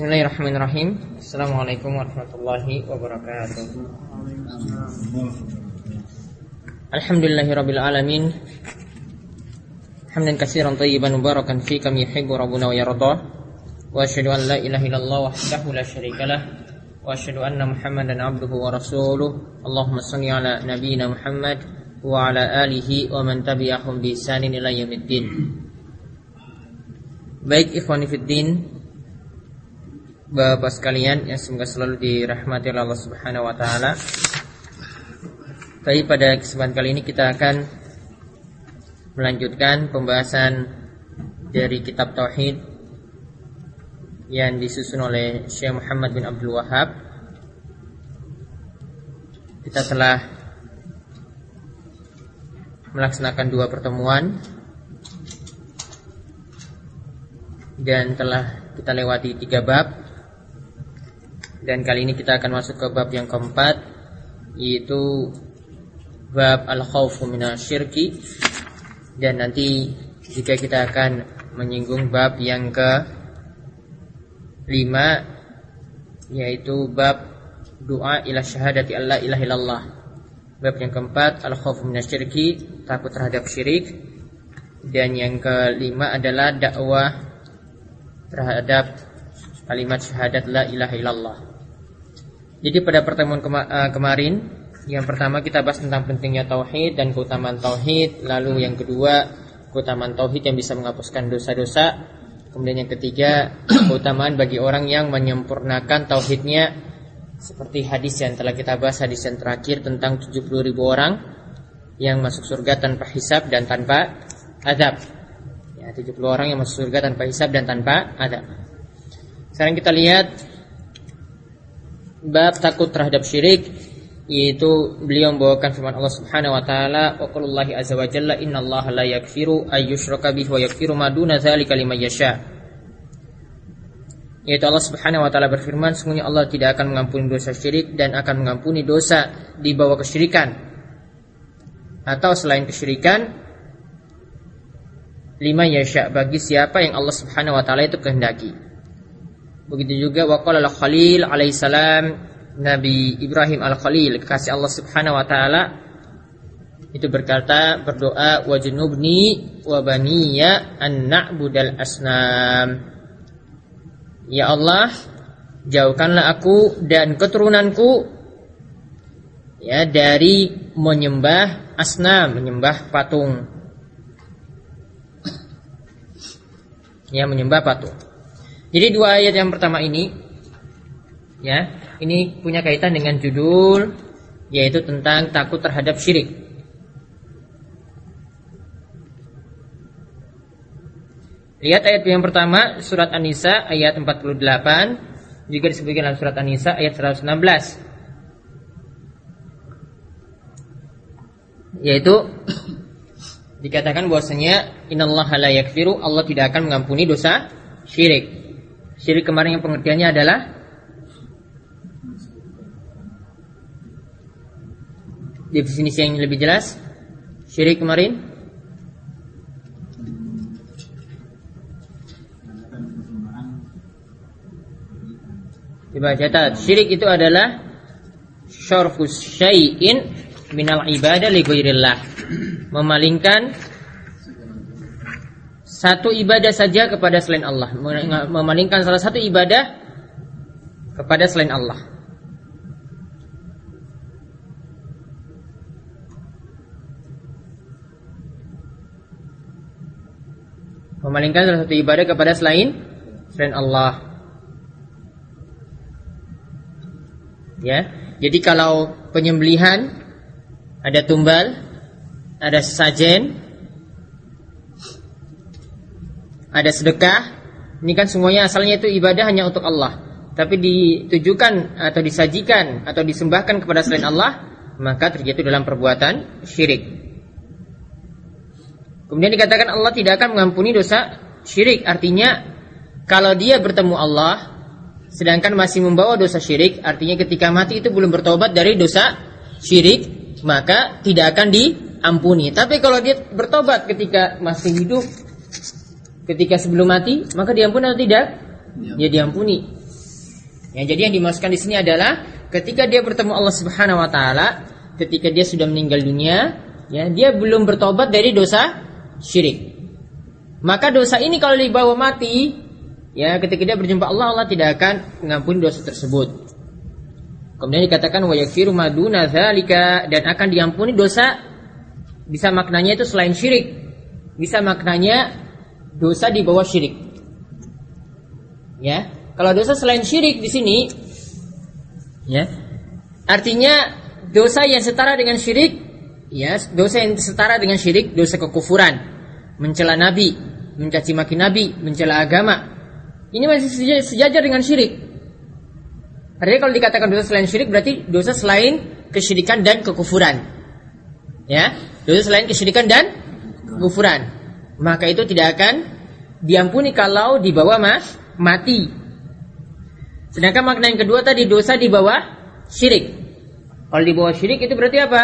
Bismillahirrahmanirrahim. Assalamualaikum warahmatullahi wabarakatuh. Alhamdulillahirabbil alamin. Hamdan katsiran tayyiban mubarakan fi kam yuhibbu rabbuna wa yarda. Wa asyhadu an la ilaha illallah wahdahu la syarikalah wa asyhadu anna Muhammadan abduhu wa rasuluh. Allahumma shalli ala nabiyyina Muhammad wa ala alihi wa man tabi'ahum bi ihsanin ila yaumiddin. Baik ikhwani fiddin Bapak sekalian yang semoga selalu dirahmati oleh Allah Subhanahu wa taala. Tapi pada kesempatan kali ini kita akan melanjutkan pembahasan dari kitab tauhid yang disusun oleh Syekh Muhammad bin Abdul Wahab. Kita telah melaksanakan dua pertemuan dan telah kita lewati tiga bab dan kali ini kita akan masuk ke bab yang keempat yaitu bab al-khawfu syirki. Dan nanti jika kita akan menyinggung bab yang ke lima yaitu bab doa ila syahadati Allah ilaha illallah. Bab yang keempat al-khawfu syirki takut terhadap syirik. Dan yang kelima adalah dakwah terhadap kalimat syahadat la ilaha illallah jadi pada pertemuan kema uh, kemarin yang pertama kita bahas tentang pentingnya tauhid dan keutamaan tauhid, lalu yang kedua keutamaan tauhid yang bisa menghapuskan dosa-dosa. Kemudian yang ketiga keutamaan bagi orang yang menyempurnakan tauhidnya seperti hadis yang telah kita bahas hadis yang terakhir tentang 70 ribu orang yang masuk surga tanpa hisab dan tanpa adab. Ya, 70 orang yang masuk surga tanpa hisab dan tanpa adab. Sekarang kita lihat bab takut terhadap syirik yaitu beliau membawakan firman Allah Subhanahu wa taala wa qalullahi azza wa jalla innallaha la yaghfiru ayyushraka bihi wa yaghfiru ma duna dzalika liman yasha. Yaitu Allah Subhanahu wa taala berfirman sungguhnya Allah tidak akan mengampuni dosa syirik dan akan mengampuni dosa di bawah kesyirikan. Atau selain kesyirikan lima yasha bagi siapa yang Allah Subhanahu wa taala itu kehendaki Begitu juga waqala al-Khalil alaihissalam Nabi Ibrahim al-Khalil kekasih Allah Subhanahu wa taala itu berkata berdoa wajnubni wa baniya an na'budal asnam. Ya Allah jauhkanlah aku dan keturunanku ya dari menyembah asnam menyembah patung. Ya menyembah patung jadi dua ayat yang pertama ini ya, ini punya kaitan dengan judul yaitu tentang takut terhadap syirik. Lihat ayat yang pertama surat An-Nisa ayat 48 juga disebutkan dalam surat An-Nisa ayat 116 yaitu dikatakan bahwasanya innallaha la yakfiru Allah tidak akan mengampuni dosa syirik. Syirik kemarin yang pengertiannya adalah definisi yang lebih jelas. Syirik kemarin Coba catat, syirik itu adalah syarfus syai'in minal ibadah li Memalingkan satu ibadah saja kepada selain Allah, memalingkan salah satu ibadah kepada selain Allah. Memalingkan salah satu ibadah kepada selain selain Allah. Ya, jadi kalau penyembelihan ada tumbal, ada sesajen, ada sedekah, ini kan semuanya asalnya itu ibadah hanya untuk Allah. Tapi ditujukan atau disajikan atau disembahkan kepada selain Allah, maka terjatuh dalam perbuatan syirik. Kemudian dikatakan Allah tidak akan mengampuni dosa syirik. Artinya kalau dia bertemu Allah sedangkan masih membawa dosa syirik, artinya ketika mati itu belum bertobat dari dosa syirik, maka tidak akan diampuni. Tapi kalau dia bertobat ketika masih hidup ketika sebelum mati maka diampuni atau tidak? Ya, ya diampuni. Ya, jadi yang dimaksudkan di sini adalah ketika dia bertemu Allah Subhanahu wa taala, ketika dia sudah meninggal dunia, ya, dia belum bertobat dari dosa syirik. Maka dosa ini kalau dibawa mati, ya, ketika dia berjumpa Allah, Allah tidak akan mengampuni dosa tersebut. Kemudian dikatakan wa yakfiru maduna dzalika dan akan diampuni dosa bisa maknanya itu selain syirik. Bisa maknanya dosa di bawah syirik. Ya. Kalau dosa selain syirik di sini ya. Artinya dosa yang setara dengan syirik ya, dosa yang setara dengan syirik, dosa kekufuran, mencela nabi, mencaci maki nabi, mencela agama. Ini masih sejajar dengan syirik. Artinya kalau dikatakan dosa selain syirik berarti dosa selain kesyirikan dan kekufuran. Ya, dosa selain kesyirikan dan kekufuran. Maka itu tidak akan diampuni kalau di bawah mas mati. Sedangkan makna yang kedua tadi dosa di bawah syirik. Kalau di bawah syirik itu berarti apa?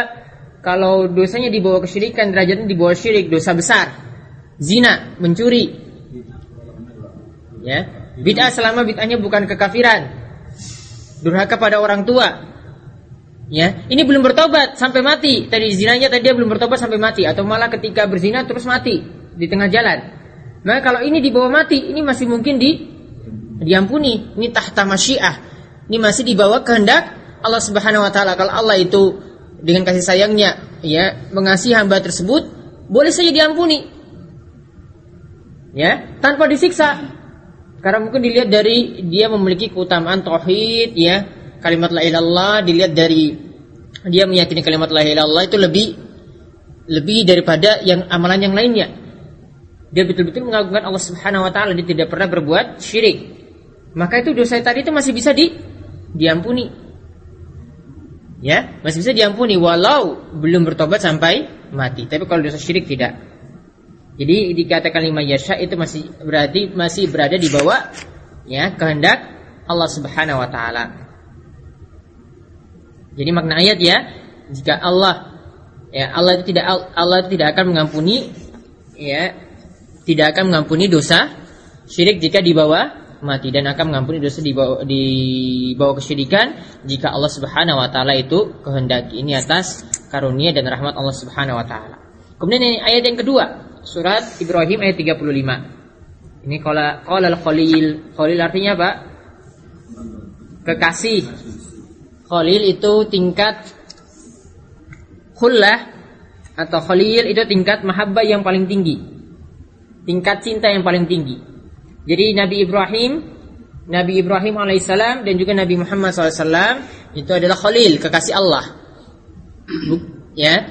Kalau dosanya di bawah kesyirikan, derajatnya di bawah syirik, dosa besar. Zina, mencuri. Ya. Bid'ah selama bid'ahnya bukan kekafiran durhaka pada orang tua. Ya, ini belum bertobat sampai mati. Tadi zinanya tadi dia belum bertobat sampai mati atau malah ketika berzina terus mati di tengah jalan. Nah, kalau ini dibawa mati, ini masih mungkin di diampuni. Ini tahta masyiah. Ini masih dibawa kehendak Allah Subhanahu wa taala. Kalau Allah itu dengan kasih sayangnya ya mengasihi hamba tersebut, boleh saja diampuni. Ya, tanpa disiksa. Karena mungkin dilihat dari dia memiliki keutamaan tauhid ya, kalimat la ilallah dilihat dari dia meyakini kalimat la ilallah itu lebih lebih daripada yang amalan yang lainnya. Dia betul-betul mengagungkan Allah Subhanahu wa taala, dia tidak pernah berbuat syirik. Maka itu dosa tadi itu masih bisa di diampuni. Ya, masih bisa diampuni walau belum bertobat sampai mati. Tapi kalau dosa syirik tidak. Jadi dikatakan lima yasha itu masih berarti masih berada di bawah ya kehendak Allah Subhanahu wa taala. Jadi makna ayat ya, jika Allah ya Allah itu tidak Allah itu tidak akan mengampuni ya tidak akan mengampuni dosa syirik jika dibawa mati dan akan mengampuni dosa di bawah di kesyirikan jika Allah Subhanahu wa taala itu kehendaki ini atas karunia dan rahmat Allah Subhanahu wa taala. Kemudian ini ayat yang kedua, surat Ibrahim ayat 35. Ini qala qala al-khalil. Khalil artinya apa? Kekasih. Khalil itu tingkat khullah atau khalil itu tingkat mahabbah yang paling tinggi. Tingkat cinta yang paling tinggi. Jadi Nabi Ibrahim Nabi Ibrahim alaihissalam dan juga Nabi Muhammad SAW itu adalah khalil, kekasih Allah. Ya,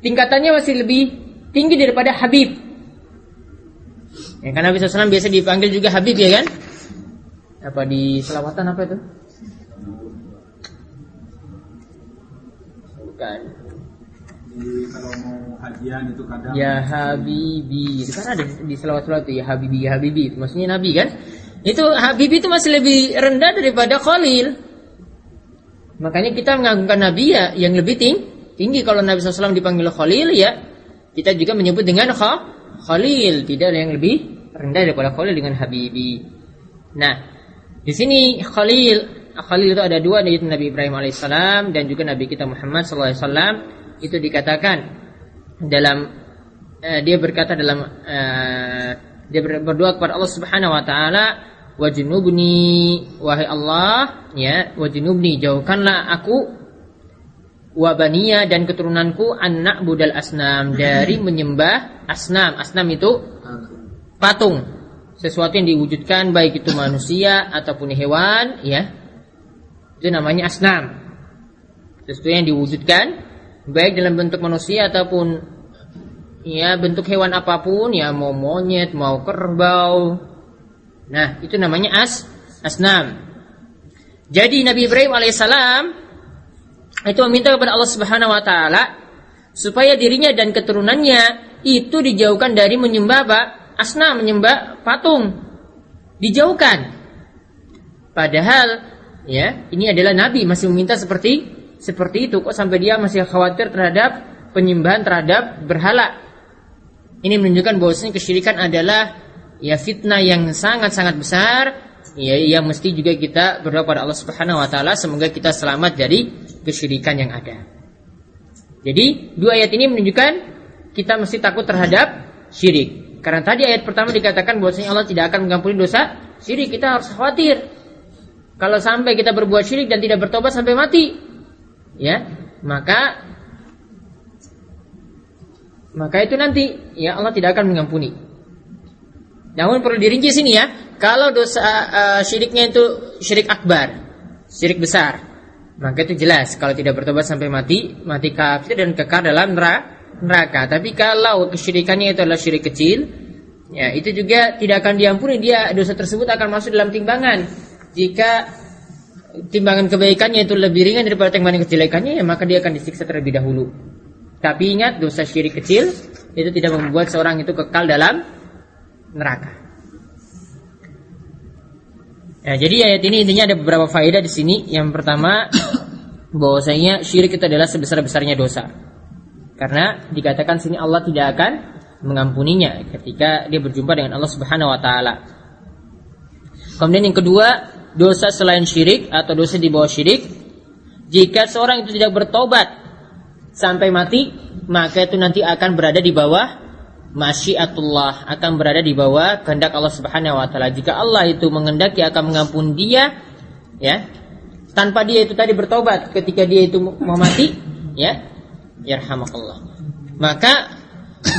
tingkatannya masih lebih tinggi daripada Habib. Ya, karena Nabi SAW biasa dipanggil juga Habib ya kan? Apa di selawatan apa itu? Bukan. Kalau mau hajian itu kadang Ya Habibi. Itu kan ada di selawat-selawat itu ya Habibi ya Habibi. maksudnya Nabi kan? Itu Habibi itu masih lebih rendah daripada Khalil. Makanya kita mengagungkan Nabi ya yang lebih tinggi. Tinggi kalau Nabi SAW dipanggil Khalil ya kita juga menyebut dengan Khalil, tidak ada yang lebih rendah daripada Khalil dengan Habibi. Nah, di sini Khalil, Khalil itu ada dua yaitu Nabi Ibrahim alaihissalam dan juga Nabi kita Muhammad SAW itu dikatakan dalam eh, dia berkata dalam eh, dia berdoa kepada Allah Subhanahu wa taala wajnubni wahai Allah ya wajnubni jauhkanlah aku wabania dan keturunanku anak budal asnam dari menyembah asnam. Asnam itu patung, sesuatu yang diwujudkan baik itu manusia ataupun hewan, ya. Itu namanya asnam. Sesuatu yang diwujudkan baik dalam bentuk manusia ataupun ya bentuk hewan apa pun, ya mau monyet, mau kerbau. Nah, itu namanya as asnam. Jadi Nabi Ibrahim alaihissalam itu meminta kepada Allah Subhanahu wa taala supaya dirinya dan keturunannya itu dijauhkan dari menyembah apa? Asna, menyembah patung. Dijauhkan. Padahal ya, ini adalah nabi masih meminta seperti seperti itu kok sampai dia masih khawatir terhadap penyembahan terhadap berhala. Ini menunjukkan bahwasanya kesyirikan adalah ya fitnah yang sangat-sangat besar ya yang mesti juga kita berdoa pada Allah Subhanahu wa taala semoga kita selamat dari kesyirikan yang ada. Jadi dua ayat ini menunjukkan kita mesti takut terhadap syirik. Karena tadi ayat pertama dikatakan bahwasanya Allah tidak akan mengampuni dosa syirik. Kita harus khawatir kalau sampai kita berbuat syirik dan tidak bertobat sampai mati, ya maka maka itu nanti ya Allah tidak akan mengampuni. Namun perlu dirinci sini ya, kalau dosa uh, syiriknya itu syirik akbar, syirik besar, maka itu jelas kalau tidak bertobat sampai mati, mati kafir dan kekal dalam neraka. Tapi kalau kesyirikannya itu adalah syirik kecil, ya itu juga tidak akan diampuni dia dosa tersebut akan masuk dalam timbangan. Jika timbangan kebaikannya itu lebih ringan daripada timbangan kejelekannya, ya maka dia akan disiksa terlebih dahulu. Tapi ingat dosa syirik kecil itu tidak membuat seorang itu kekal dalam neraka. Ya, jadi ayat ini intinya ada beberapa faedah di sini. Yang pertama, bahwasanya syirik itu adalah sebesar-besarnya dosa. Karena dikatakan sini Allah tidak akan mengampuninya ketika dia berjumpa dengan Allah Subhanahu wa taala. Kemudian yang kedua, dosa selain syirik atau dosa di bawah syirik, jika seorang itu tidak bertobat sampai mati, maka itu nanti akan berada di bawah masyiatullah akan berada di bawah kehendak Allah Subhanahu wa taala. Jika Allah itu mengendaki akan mengampuni dia ya tanpa dia itu tadi bertobat ketika dia itu mau mati ya yarhamakallah. Maka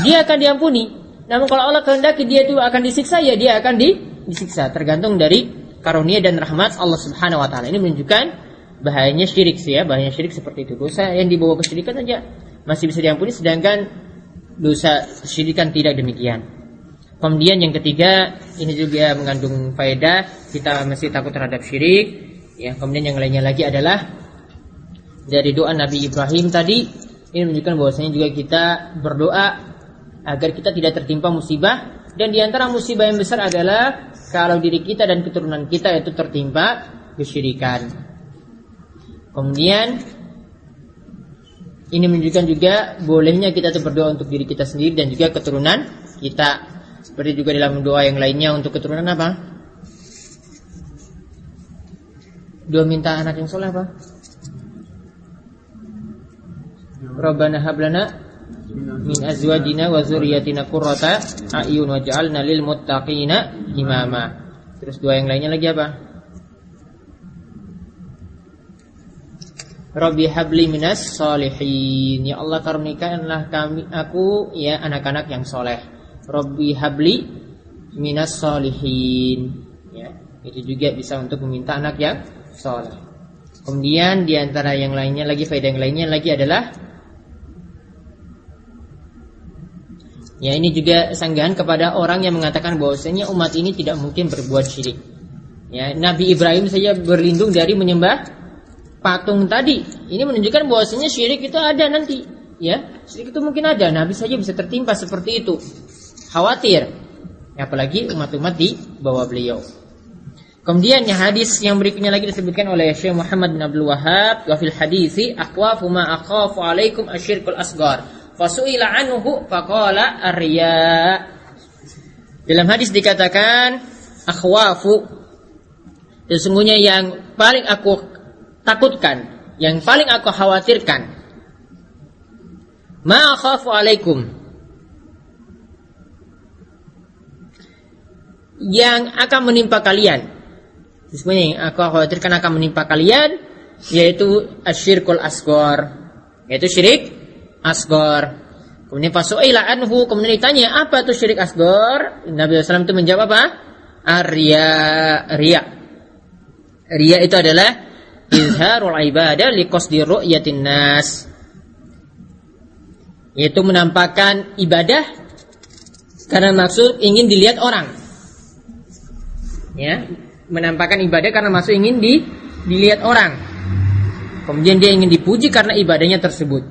dia akan diampuni. Namun kalau Allah kehendaki dia itu akan disiksa ya dia akan di, disiksa tergantung dari karunia dan rahmat Allah Subhanahu wa taala. Ini menunjukkan bahayanya syirik sih ya, bahayanya syirik seperti itu. Dosa yang dibawa kesyirikan saja masih bisa diampuni sedangkan dosa syirikan tidak demikian. Kemudian yang ketiga ini juga mengandung faedah kita mesti takut terhadap syirik. Ya, kemudian yang lainnya lagi adalah dari doa Nabi Ibrahim tadi ini menunjukkan bahwasanya juga kita berdoa agar kita tidak tertimpa musibah dan di antara musibah yang besar adalah kalau diri kita dan keturunan kita itu tertimpa kesyirikan. Kemudian ini menunjukkan juga bolehnya kita berdoa untuk diri kita sendiri dan juga keturunan kita. Seperti juga dalam doa yang lainnya untuk keturunan apa? Doa minta anak yang soleh apa? Rabbana hablana min azwajina wa zurriyatina qurrata a'yun waj'alna lil muttaqina imama. Terus doa yang lainnya lagi apa? Rabbi habli minas solihin Ya Allah karunikanlah kami aku ya anak-anak yang soleh Rabbi habli minas solihin ya, Itu juga bisa untuk meminta anak yang soleh Kemudian di antara yang lainnya lagi faedah yang lainnya lagi adalah Ya ini juga sanggahan kepada orang yang mengatakan bahwasanya umat ini tidak mungkin berbuat syirik. Ya, Nabi Ibrahim saja berlindung dari menyembah patung tadi. Ini menunjukkan bahwasanya syirik itu ada nanti. Ya syirik itu mungkin ada. Nabi saja bisa tertimpa seperti itu. Khawatir. Apalagi umat-umat di bawah beliau. Kemudian hadis yang berikutnya lagi disebutkan oleh Syekh Muhammad bin Abdul Wahab wa fil hadisi aqwafu ma akhafu alaikum asyirkul asgar fasuila anhu faqala arya dalam hadis dikatakan akhwafu sesungguhnya yang paling aku takutkan, yang paling aku khawatirkan. Ma khafu alaikum. Yang akan menimpa kalian. Sesungguhnya yang aku khawatirkan akan menimpa kalian yaitu asyirkul asgor, yaitu syirik asgor. Kemudian fasu'ila anhu kemudian ditanya apa itu syirik asgor? Nabi SAW itu menjawab apa? Arya ria. Ria itu adalah izharul ibadah liqasdi ru'yatin nas yaitu menampakkan ibadah karena maksud ingin dilihat orang ya menampakkan ibadah karena maksud ingin di, dilihat orang kemudian dia ingin dipuji karena ibadahnya tersebut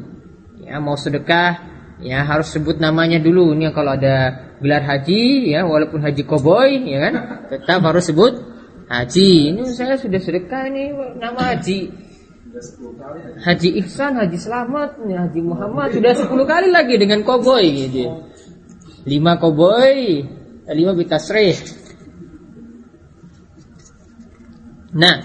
ya mau sedekah ya harus sebut namanya dulu ini kalau ada gelar haji ya walaupun haji koboi ya kan tetap harus sebut Haji, ini saya sudah sedekah ini nama Haji. Haji Ihsan, Haji Selamat, Haji Muhammad sudah 10 kali lagi dengan koboi gitu. Lima koboi, lima bitasreh. Nah,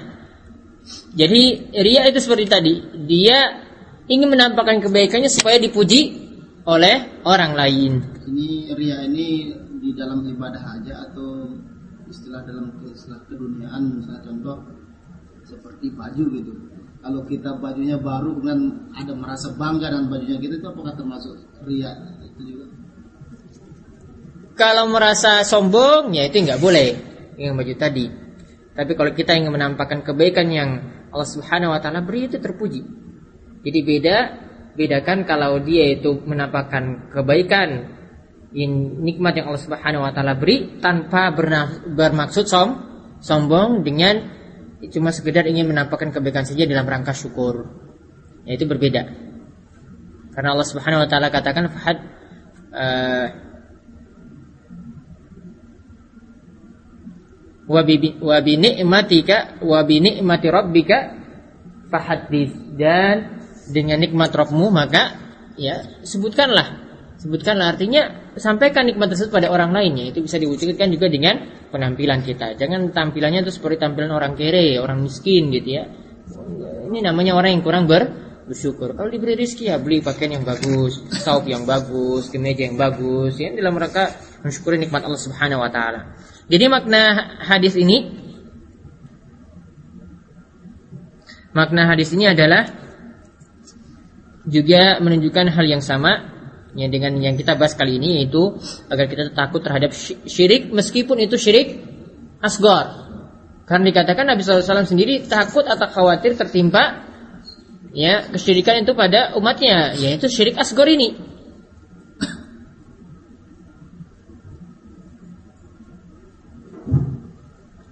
jadi ria itu seperti tadi, dia ingin menampakkan kebaikannya supaya dipuji oleh orang lain. Ini ria ini di dalam ibadah aja atau istilah dalam istilah keduniaan misalnya contoh seperti baju gitu. Kalau kita bajunya baru kemudian ada merasa bangga dengan bajunya gitu itu apakah termasuk ria itu juga? Kalau merasa sombong, ya itu nggak boleh yang baju tadi. Tapi kalau kita ingin menampakkan kebaikan yang Allah Subhanahu Wa Taala beri itu terpuji. Jadi beda, bedakan kalau dia itu menampakkan kebaikan in, nikmat yang Allah Subhanahu Wa Taala beri tanpa bermaksud som, sombong dengan cuma sekedar ingin menampakkan kebaikan saja dalam rangka syukur. Ya, itu berbeda. Karena Allah Subhanahu Wa Taala katakan fahad uh, wa bi ni'matika wa bi ni'mati rabbika fahaddits dan dengan nikmat Rabbmu maka ya sebutkanlah. Sebutkanlah artinya sampaikan nikmat tersebut pada orang lainnya itu bisa diwujudkan juga dengan penampilan kita. Jangan tampilannya itu seperti tampilan orang kere orang miskin gitu ya. Ini namanya orang yang kurang ber bersyukur. Kalau diberi rezeki ya beli pakaian yang bagus saup yang bagus kemeja yang bagus ya dalam rangka mensyukuri nikmat Allah Subhanahu wa taala. Jadi makna hadis ini makna hadis ini adalah juga menunjukkan hal yang sama ya dengan yang kita bahas kali ini yaitu agar kita takut terhadap syirik meskipun itu syirik asgor. Karena dikatakan Nabi SAW sendiri takut atau khawatir tertimpa ya kesyirikan itu pada umatnya yaitu syirik asgor ini.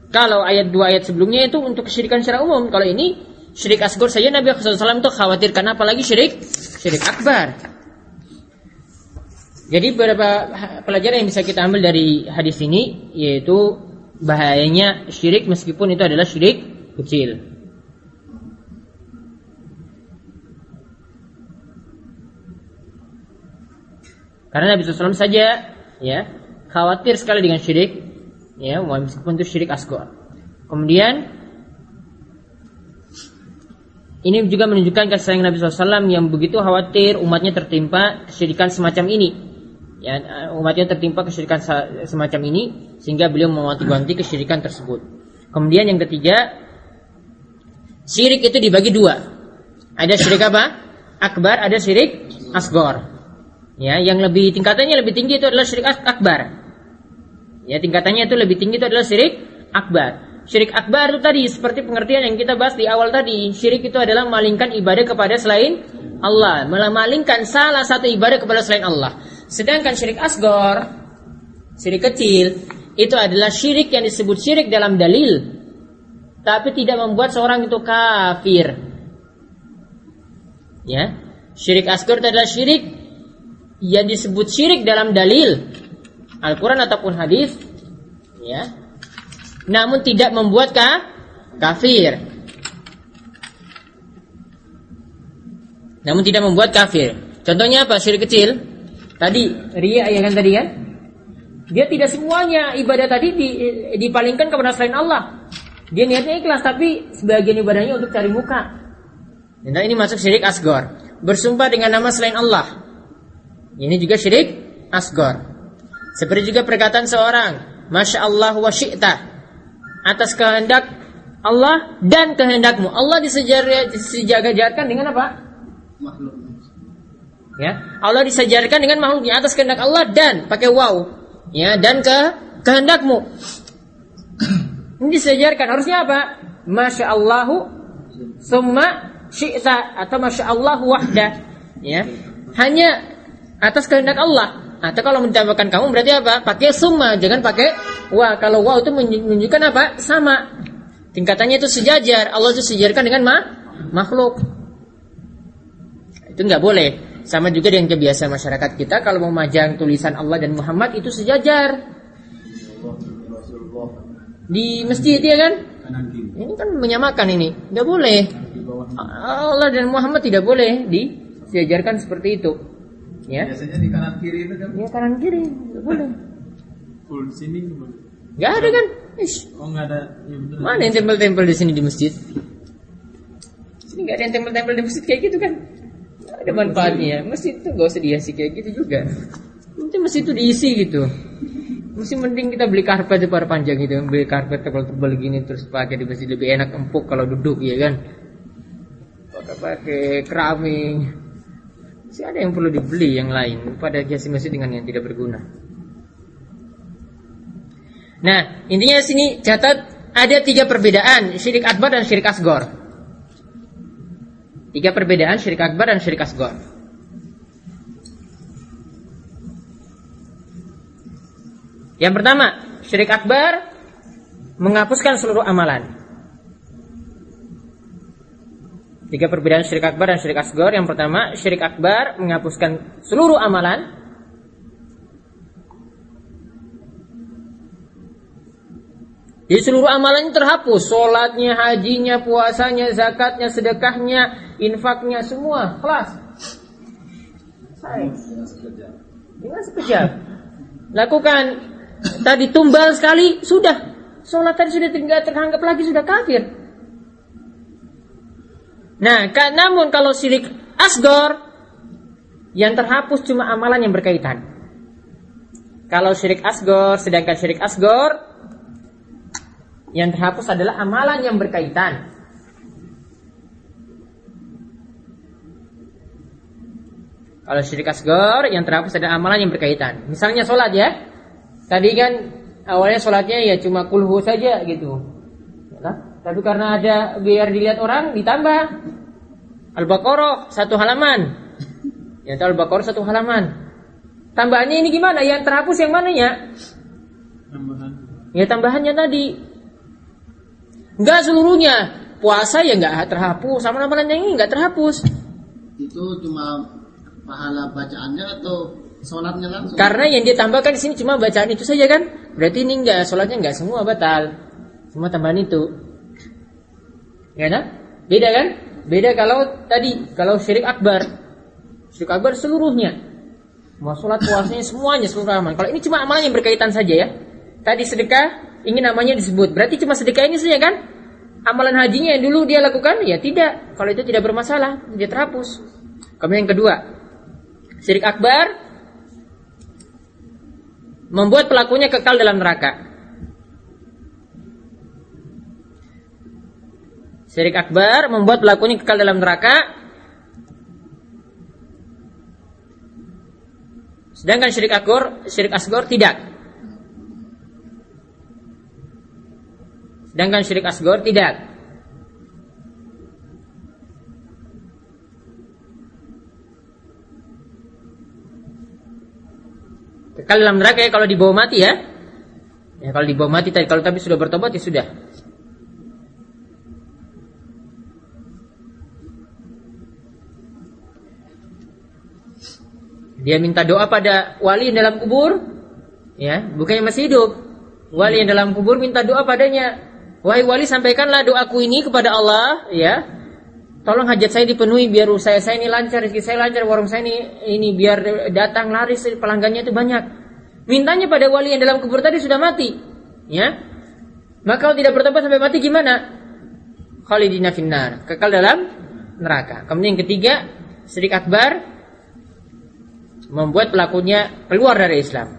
Kalau ayat dua ayat sebelumnya itu untuk kesyirikan secara umum. Kalau ini syirik asgor saja Nabi SAW itu khawatir karena apalagi syirik syirik akbar. Jadi beberapa pelajaran yang bisa kita ambil dari hadis ini yaitu bahayanya syirik meskipun itu adalah syirik kecil. Karena Nabi SAW saja ya khawatir sekali dengan syirik ya meskipun itu syirik asgor. Kemudian ini juga menunjukkan kasih sayang Nabi SAW yang begitu khawatir umatnya tertimpa kesyirikan semacam ini. Ya, umatnya tertimpa kesyirikan semacam ini sehingga beliau mewanti-wanti kesyirikan tersebut. Kemudian yang ketiga, syirik itu dibagi dua. Ada syirik apa? Akbar, ada syirik asgor. Ya, yang lebih tingkatannya lebih tinggi itu adalah syirik akbar. Ya tingkatannya itu lebih tinggi itu adalah syirik akbar. Syirik akbar itu tadi seperti pengertian yang kita bahas di awal tadi. Syirik itu adalah malingkan ibadah kepada selain Allah, memalingkan salah satu ibadah kepada selain Allah. Sedangkan syirik asgor, syirik kecil, itu adalah syirik yang disebut syirik dalam dalil, tapi tidak membuat seorang itu kafir. Ya, syirik asgor itu adalah syirik yang disebut syirik dalam dalil, Al-Quran ataupun hadis, ya, namun tidak membuat ka, kafir. Namun tidak membuat kafir. Contohnya apa? Syirik kecil. Tadi ria ya kan tadi kan? Dia tidak semuanya ibadah tadi dipalingkan kepada selain Allah. Dia niatnya ikhlas tapi sebagian ibadahnya untuk cari muka. Nah ini masuk syirik asgor. Bersumpah dengan nama selain Allah. Ini juga syirik asgor. Seperti juga perkataan seorang, Masya Allah wa syi'ta. Atas kehendak Allah dan kehendakmu. Allah disejajarkan dengan apa? Makhluk. Ya, Allah disejarkan dengan makhluknya atas kehendak Allah dan pakai wow. Ya, dan ke kehendakmu. Ini disejarkan harusnya apa? Masya Allahu summa syi'ta atau Masya Allah wahda. Ya, hanya atas kehendak Allah atau kalau mencampurkan kamu berarti apa? Pakai summa, jangan pakai wa. Kalau wa itu menunjukkan apa? Sama. Tingkatannya itu sejajar. Allah itu sejajarkan dengan ma makhluk. Itu nggak boleh. Sama juga dengan kebiasaan masyarakat kita kalau mau majang tulisan Allah dan Muhammad itu sejajar. Di masjid ya kan? Ini kan menyamakan ini. Nggak boleh. Allah dan Muhammad tidak boleh disejajarkan seperti itu. Ya. Biasanya di kanan kiri itu kan? Ya kanan kiri, boleh. Full sini gimana? Gak ada kan? Ish, Oh nggak ada. Ya bener. mana yang tempel-tempel di sini di masjid? Sini nggak ada yang tempel-tempel di masjid kayak gitu kan? Nggak ada manfaatnya. Masjid itu nggak usah dihiasi kayak gitu juga. Nanti masjid itu diisi gitu. Mesti mending kita beli karpet di panjang gitu, beli karpet tebal-tebal gini terus pakai di masjid lebih enak empuk kalau duduk ya kan. Pakai pakai keramik. Masih ada yang perlu dibeli yang lain pada hiasi masjid dengan yang tidak berguna. Nah, intinya sini catat ada tiga perbedaan syirik akbar dan syirik asgor. Tiga perbedaan syirik akbar dan syirik asgor. Yang pertama, syirik akbar menghapuskan seluruh amalan. Tiga perbedaan syirik akbar dan syirik asgor. Yang pertama, syirik akbar menghapuskan seluruh amalan. Jadi seluruh amalannya terhapus, sholatnya, hajinya, puasanya, zakatnya, sedekahnya, infaknya, semua kelas. Dengan sekejap. Lakukan tadi tumbal sekali sudah. Sholat tadi sudah tidak teranggap lagi sudah kafir. Nah, namun kalau syirik asgor yang terhapus cuma amalan yang berkaitan. Kalau syirik asgor, sedangkan syirik asgor yang terhapus adalah amalan yang berkaitan. Kalau syirik asgor yang terhapus adalah amalan yang berkaitan. Misalnya sholat ya. Tadi kan awalnya sholatnya ya cuma kulhu saja gitu. Ya, tapi karena ada biar dilihat orang ditambah Al-Baqarah satu halaman. Ya Al-Baqarah satu halaman. Tambahannya ini gimana? Yang terhapus yang mananya? Tambahan. Ya tambahannya tadi. Enggak seluruhnya. Puasa ya enggak terhapus, sama amalan yang ini enggak terhapus. Itu cuma pahala bacaannya atau sholatnya langsung? Karena yang dia tambahkan di sini cuma bacaan itu saja kan? Berarti ini enggak, sholatnya enggak semua batal. Semua tambahan itu. Ya kan? Beda kan? Beda kalau tadi, kalau syirik akbar. Syirik akbar seluruhnya. Mau sholat puasanya semuanya seluruh amal. Kalau ini cuma amalan yang berkaitan saja ya. Tadi sedekah ingin namanya disebut. Berarti cuma sedekah ini saja kan? Amalan hajinya yang dulu dia lakukan ya tidak. Kalau itu tidak bermasalah, dia terhapus. Kemudian yang kedua, syirik akbar membuat pelakunya kekal dalam neraka. Syirik akbar membuat pelakunya kekal dalam neraka. Sedangkan syirik akbar, syirik asgor tidak. Sedangkan syirik asgor tidak. Kekal dalam neraka ya kalau dibawa mati ya. Ya kalau dibawa mati tadi kalau tapi sudah bertobat ya sudah. Dia minta doa pada wali yang dalam kubur, ya, bukannya masih hidup. Wali yang dalam kubur minta doa padanya. Wahai wali sampaikanlah doaku ini kepada Allah, ya. Tolong hajat saya dipenuhi biar usaha saya ini lancar, rezeki saya lancar, warung saya ini ini biar datang laris pelanggannya itu banyak. Mintanya pada wali yang dalam kubur tadi sudah mati, ya. Maka kalau tidak bertobat sampai mati gimana? Khalidina finnar, kekal dalam neraka. Kemudian yang ketiga, syirik akbar membuat pelakunya keluar dari Islam.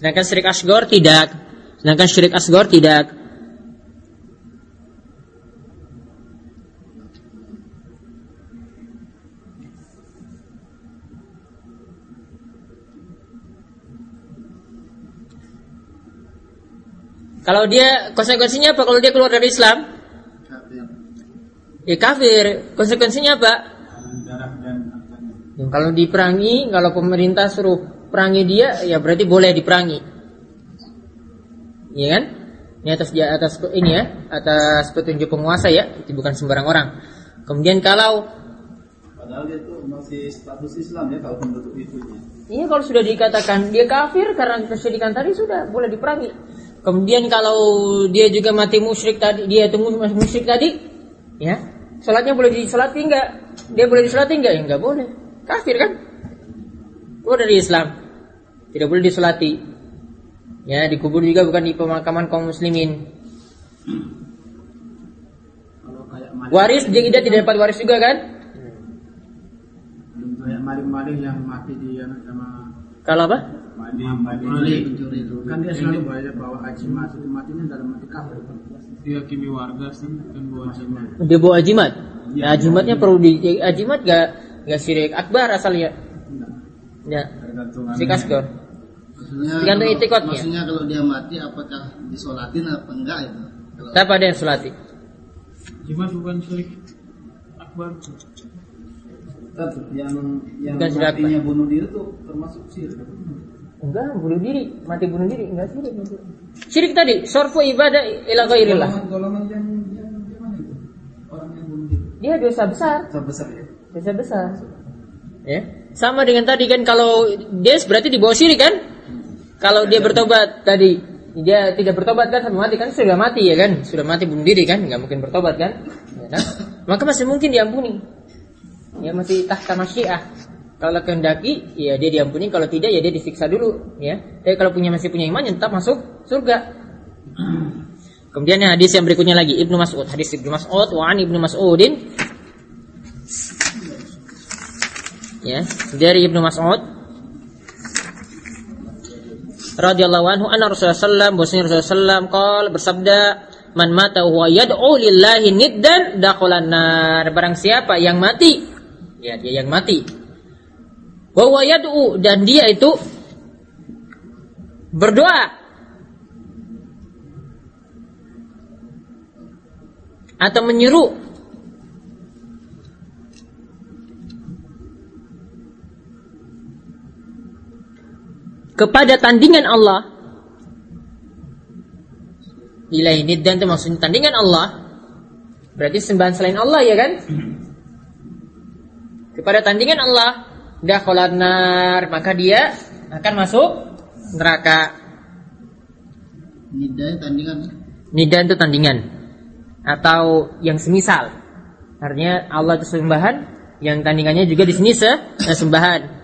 Sedangkan syirik asgor tidak. Sedangkan syirik asgor tidak. Kalau dia konsekuensinya apa? Kalau dia keluar dari Islam, Kafir. ya kafir. Konsekuensinya apa? Dan kalau diperangi, kalau pemerintah suruh perangi dia, ya berarti boleh diperangi. Iya kan? Ini atas dia atas ini ya, atas petunjuk penguasa ya, itu bukan sembarang orang. Kemudian kalau Padahal dia tuh masih status Islam ya kalau bentuk itunya. Iya kalau sudah dikatakan dia kafir karena kesyirikan tadi sudah boleh diperangi. Kemudian kalau dia juga mati musyrik tadi, dia itu musyrik tadi, ya, sholatnya boleh disolati enggak? Dia boleh disolati enggak? Ya enggak boleh. Kafir kan? Keluar dari Islam. Tidak boleh disolati. Ya, dikubur juga bukan di pemakaman kaum muslimin. Kalau kayak maling, Waris dia tidak tidak dapat waris juga kan? kayak maling-maling yang mati di sama Kalau apa? maling kan dia selalu banyak bawa ajimat itu matinya dalam mati kafir dihakimi warga sih kan bawa jimat Dia bawa ajimat. Nah, ajimatnya perlu di ajimat gak gak syirik akbar asalnya. Ya, syirik asgar. Maksudnya Tergantung itikadnya. Maksudnya kalau dia mati apakah disolatin apa enggak itu? Kalau Tapi ada yang sulati. jimat bukan syirik akbar Tetap yang yang Bukan matinya bunuh diri tuh termasuk syirik Enggak, bunuh diri, mati bunuh diri, enggak syirik. Syirik tadi, sorfu ibadah ila ghairillah. golongan golongan yang yang gimana itu orang yang bunuh diri Dia dosa besar, terbesar ya dosa besar. Ya. Sama dengan tadi kan kalau dia berarti di bawah syirik kan? Kalau dia bertobat tadi dia tidak bertobat kan sampai mati kan sudah mati ya kan? Sudah mati bunuh diri kan? Enggak mungkin bertobat kan? Kan? Maka masih mungkin diampuni. Ya masih tahta masyiah. Kalau kehendaki, ya dia diampuni. Kalau tidak, ya dia disiksa dulu. Ya. Tapi kalau punya masih punya iman, ya tetap masuk surga. Kemudian hadis yang berikutnya lagi Ibnu Mas'ud, hadis Ibnu Mas'ud wa Ibnu Mas'udin ya. Dari Ibnu Mas'ud. Radhiyallahu anhu anna Rasulullah bahwasanya Rasulullah sallam qol bersabda man mata huwa yad'u lillahi niddan dakhalan nar. Barang siapa yang mati ya dia yang mati. Wa huwa yad'u dan dia itu berdoa. Atau menyeru kepada tandingan Allah. Ilahi niddan itu maksudnya tandingan Allah. Berarti sembahan selain Allah ya kan? Kepada tandingan Allah dakhalan nar maka dia akan masuk neraka. Nidai tandingan nidan itu tandingan. Atau yang semisal. Artinya Allah itu sembahan yang tandingannya juga di sini se sembahan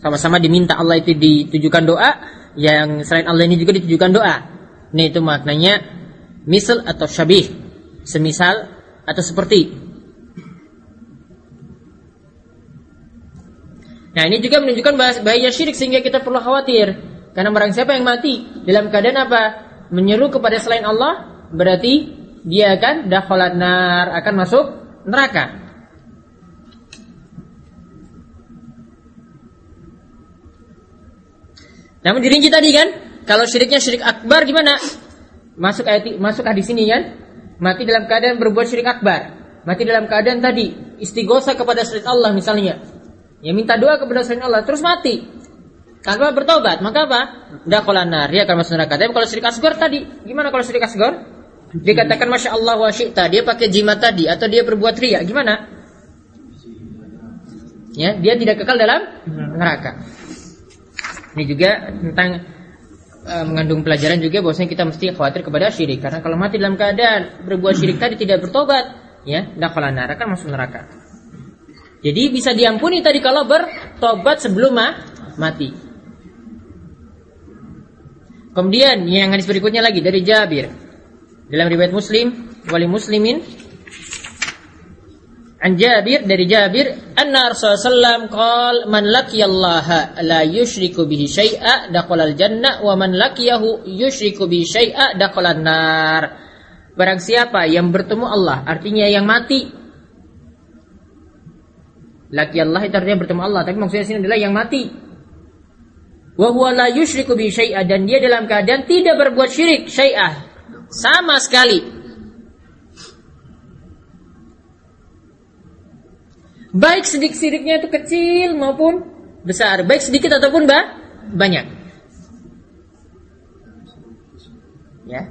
sama-sama diminta Allah itu ditujukan doa yang selain Allah ini juga ditujukan doa. Ini itu maknanya misal atau syabih semisal atau seperti. Nah ini juga menunjukkan bahaya syirik sehingga kita perlu khawatir. Karena barang siapa yang mati dalam keadaan apa? Menyeru kepada selain Allah berarti dia akan dakhalan nar akan masuk neraka Namun dirinci tadi kan, kalau syiriknya syirik akbar gimana? Masuk ayat masuk hadis ini kan? Mati dalam keadaan berbuat syirik akbar. Mati dalam keadaan tadi istighosa kepada selain Allah misalnya. Ya minta doa kepada selain Allah terus mati. Tanpa bertobat, maka apa? Dakhalan nar, dia akan masuk neraka. Tapi kalau syirik asgar tadi, gimana kalau syirik asgar? Dikatakan Masya Allah wa syi'ta, dia pakai jimat tadi atau dia berbuat ria, gimana? Ya, dia tidak kekal dalam neraka. Ini juga tentang eh, mengandung pelajaran juga bahwasanya kita mesti khawatir kepada syirik karena kalau mati dalam keadaan berbuat syirik tadi tidak bertobat, ya, dakhalan nar akan masuk neraka. Jadi bisa diampuni tadi kalau bertobat sebelum ma- mati. Kemudian yang hadis berikutnya lagi dari Jabir dalam riwayat Muslim wali Muslimin An Jabir dari Jabir anna Rasulullah sallam qal man laqiyallaha la yusyriku bihi syai'a dakhalal jannah wa man laqiyahu yusyriku bihi syai'a dakhalan nar. Barang siapa yang bertemu Allah artinya yang mati Laqiyallah itu artinya bertemu Allah tapi maksudnya sini adalah yang mati. Wa huwa la yusyriku bihi syai'a dan dia dalam keadaan tidak berbuat syirik syai'ah sama sekali. Baik sedikit siriknya itu kecil maupun besar, baik sedikit ataupun ba banyak. Ya.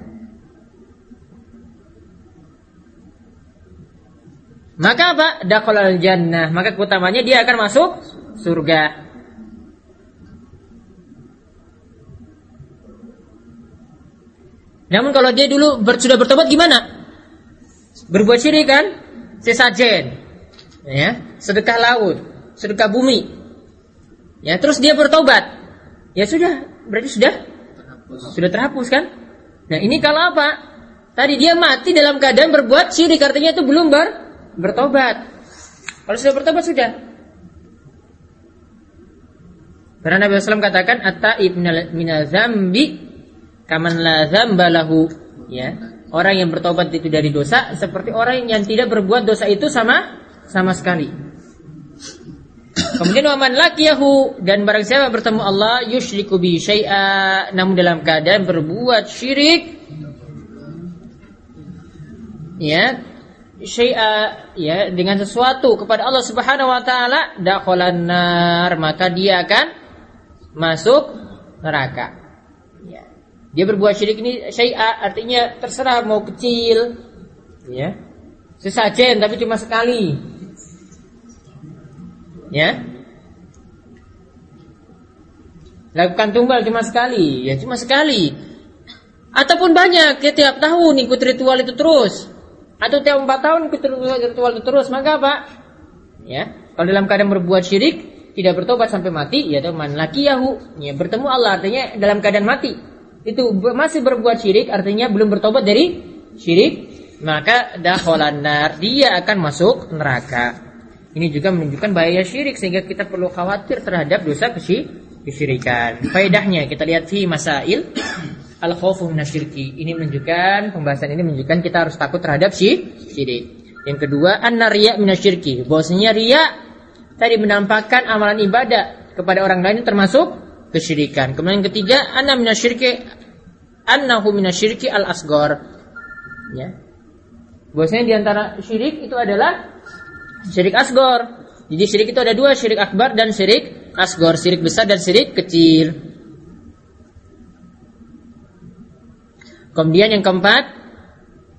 Maka apa? Dakhalal jannah. Maka keutamanya dia akan masuk surga. Namun kalau dia dulu ber, sudah bertobat gimana? Berbuat syirik kan? Sesajen ya, sedekah laut, sedekah bumi. Ya, terus dia bertobat. Ya sudah, berarti sudah terhapus. sudah terhapus kan? Nah, ini kalau apa? Tadi dia mati dalam keadaan berbuat syirik, artinya itu belum ber bertobat. Kalau sudah bertobat sudah. Karena Nabi SAW katakan at-taib minal zambi kaman la zamba lahu. Ya. Orang yang bertobat itu dari dosa seperti orang yang tidak berbuat dosa itu sama sama sekali. Kemudian waman lakiyahu dan barang siapa bertemu Allah yusyriku bi syai'a namun dalam keadaan berbuat syirik ya syai'a ya dengan sesuatu kepada Allah Subhanahu wa taala dakhalan nar maka dia akan masuk neraka. Ya. Dia berbuat syirik ini syai'a artinya terserah mau kecil ya. Sesajen tapi cuma sekali. Ya. Lakukan tumbal cuma sekali, ya cuma sekali. Ataupun banyak, ya tiap tahun ikut ritual itu terus. Atau tiap empat tahun ikut ritual itu terus, maka apa? Ya, kalau dalam keadaan berbuat syirik, tidak bertobat sampai mati, ya teman laki yahu, ya bertemu Allah artinya dalam keadaan mati. Itu masih berbuat syirik, artinya belum bertobat dari syirik, maka dakhalan nar, dia akan masuk neraka. Ini juga menunjukkan bahaya syirik sehingga kita perlu khawatir terhadap dosa kesyirikan. Faedahnya kita lihat fi masail al khawfu minasyirki. Ini menunjukkan pembahasan ini menunjukkan kita harus takut terhadap syirik. Yang kedua, an-riya minasyirki. Bahwasanya riya tadi menampakkan amalan ibadah kepada orang lain termasuk kesyirikan. Kemudian yang ketiga, anna minasyirki annahu minasyirki al-asghar. Ya. Bahwasanya di antara syirik itu adalah syirik asgor. Jadi syirik itu ada dua, syirik akbar dan syirik asgor, syirik besar dan syirik kecil. Kemudian yang keempat,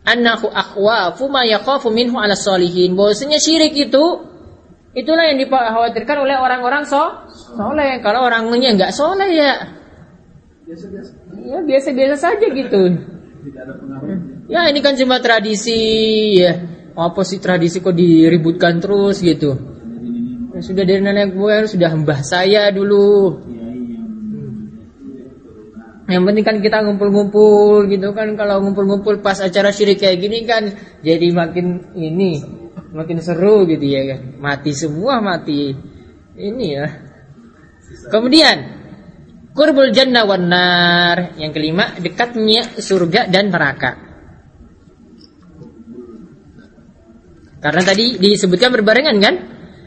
annahu akhwafu ma yakhafu minhu ala salihin. Bahwasanya syirik itu itulah yang dikhawatirkan oleh orang-orang so soleh. Kalau orangnya nggak soleh ya ya biasa-biasa saja gitu. Ya ini kan cuma tradisi ya. Apa sih tradisi kok diributkan terus gitu? Ya, sudah dari nenek gue sudah mbah saya dulu. Yang penting kan kita ngumpul-ngumpul gitu kan kalau ngumpul-ngumpul pas acara syirik kayak gini kan jadi makin ini makin seru gitu ya kan. Mati semua mati. Ini ya. Kemudian Qurbul jannah wan nar. Yang kelima, dekatnya surga dan neraka. Karena tadi disebutkan berbarengan kan?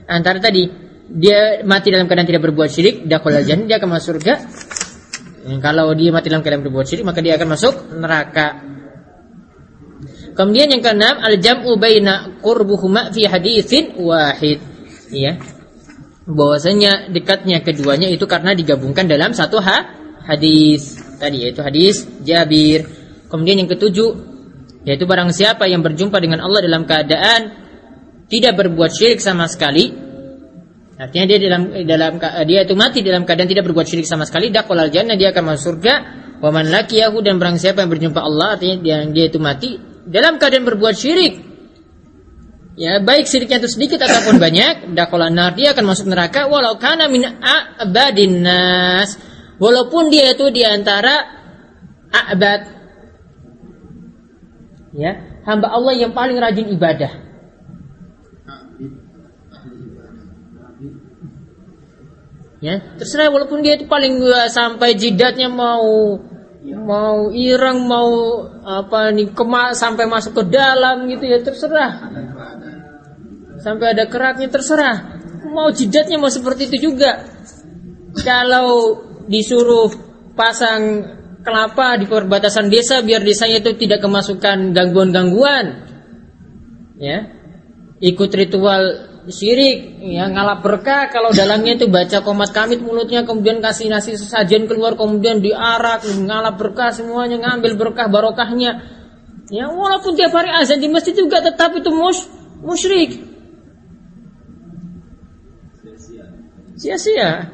Antara tadi dia mati dalam keadaan tidak berbuat syirik, dakhala jannah, dia akan masuk surga. Kalau dia mati dalam keadaan berbuat syirik, maka dia akan masuk neraka. Kemudian yang keenam, al-jam'u baina qurbuhuma fi haditsin wahid. Ya. Bahwasanya dekatnya keduanya itu karena digabungkan dalam satu ha hadis. Tadi yaitu hadis Jabir. Kemudian yang ketujuh yaitu barang siapa yang berjumpa dengan Allah dalam keadaan tidak berbuat syirik sama sekali. Artinya dia dalam dalam dia itu mati dalam keadaan tidak berbuat syirik sama sekali. Dakhalal jannah dia akan masuk surga. Wa man laqiyahu dan barang siapa yang berjumpa Allah artinya dia, dia itu mati dalam keadaan berbuat syirik. Ya baik syiriknya itu sedikit ataupun banyak dakhalal nar dia akan masuk neraka. Walau kana min a'badin walaupun dia itu di antara a'bad. Ya hamba Allah yang paling rajin ibadah ya terserah walaupun dia itu paling uh, sampai jidatnya mau mau irang mau apa nih kema sampai masuk ke dalam gitu ya terserah. Sampai ada keratnya terserah. Mau jidatnya mau seperti itu juga. Kalau disuruh pasang kelapa di perbatasan desa biar desanya itu tidak kemasukan gangguan-gangguan. Ya ikut ritual syirik. Ya ngalap berkah kalau dalangnya itu baca komat kamit mulutnya kemudian kasih nasi sesajen keluar kemudian diarak ngalap berkah semuanya ngambil berkah barokahnya. Ya walaupun tiap hari azan di masjid juga tetap itu mus musyrik. Sia-sia.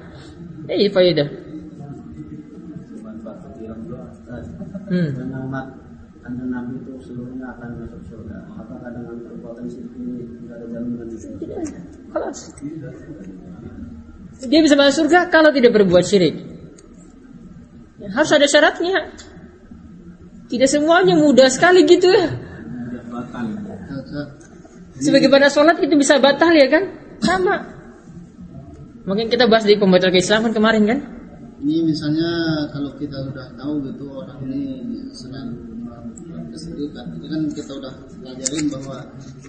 Eh faedah. Hmm. nabi itu seluruhnya akan masuk surga. Apakah dengan perbuatan ini Kelas. Dia bisa masuk surga kalau tidak berbuat syirik. Ya, harus ada syaratnya. Tidak semuanya mudah sekali gitu ya. Sebagaimana sholat itu bisa batal ya kan? Sama. Mungkin kita bahas di pembatal keislaman kemarin kan? Ini misalnya kalau kita sudah tahu gitu orang ini sedang melakukan kesirikan, itu kan kita udah pelajarin bahwa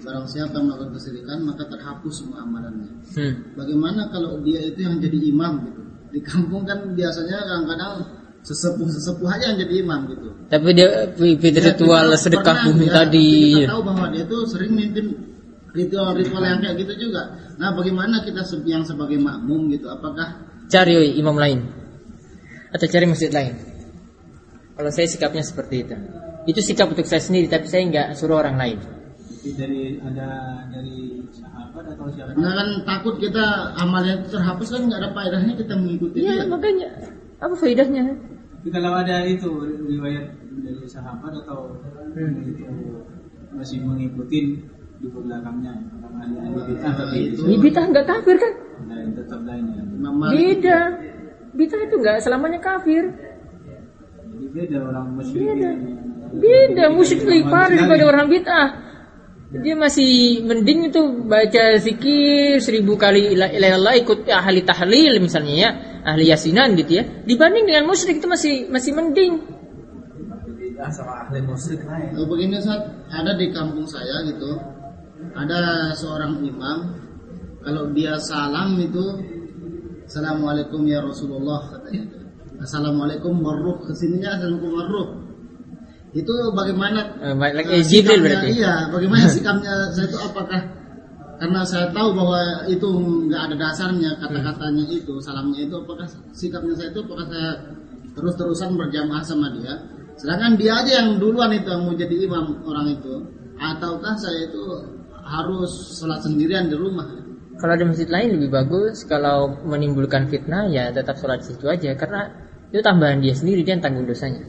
barang siapa melakukan kesirikan maka terhapus semua amalannya. Hmm. Bagaimana kalau dia itu yang jadi imam gitu? Di kampung kan biasanya kadang-kadang sesepuh-sesepuh aja yang jadi imam gitu. Tapi dia fitur Ya, ritual kita sedekah bumi ya, tadi. Kita tahu bahwa dia itu sering mimpin ritual-ritual yang kayak gitu juga. Nah, bagaimana kita yang sebagai makmum gitu? Apakah Cari imam lain atau cari masjid lain. Kalau saya sikapnya seperti itu. Itu sikap untuk saya sendiri, tapi saya nggak suruh orang lain. Itu dari ada dari sahabat atau siapa? karena kan takut kita amalnya itu terhapus kan nggak ada faedahnya kita mengikuti Iya, makanya apa faedahnya? Tapi kalau ada itu riwayat dari sahabat atau Hmm. itu masih mengikuti di belakangnya orang ahli-ahli bid'ah tapi itu Ini bid'ah nggak kafir kan? lain tetap lainnya. Beda. Bid'ah itu nggak selamanya kafir. Jadi beda orang musyrik. Beda. Beda, musyrik lebih parah daripada orang bid'ah. Dia masih mending itu baca zikir seribu kali ilah ikut ahli tahlil misalnya ya, ahli yasinan gitu ya. Dibanding dengan musyrik itu masih masih mending. Sama ahli musyrik lain. Oh, begini saat ada di kampung saya gitu, ada seorang imam, kalau dia salam itu, Assalamualaikum ya Rasulullah katanya. Assalamualaikum warruh, ke sininya Assalamualaikum warruh. Itu bagaimana? Lagi, eh, eh, Jibril berarti. Iya, bagaimana sikapnya? Saya itu apakah karena saya tahu bahwa itu nggak ada dasarnya kata-katanya itu, salamnya itu apakah sikapnya saya itu apakah saya terus-terusan berjamaah sama dia? Sedangkan dia aja yang duluan itu yang mau jadi imam orang itu. Ataukah saya itu harus sholat sendirian di rumah Kalau ada masjid lain lebih bagus. Kalau menimbulkan fitnah ya tetap sholat di situ aja karena itu tambahan dia sendiri dia yang tanggung dosanya.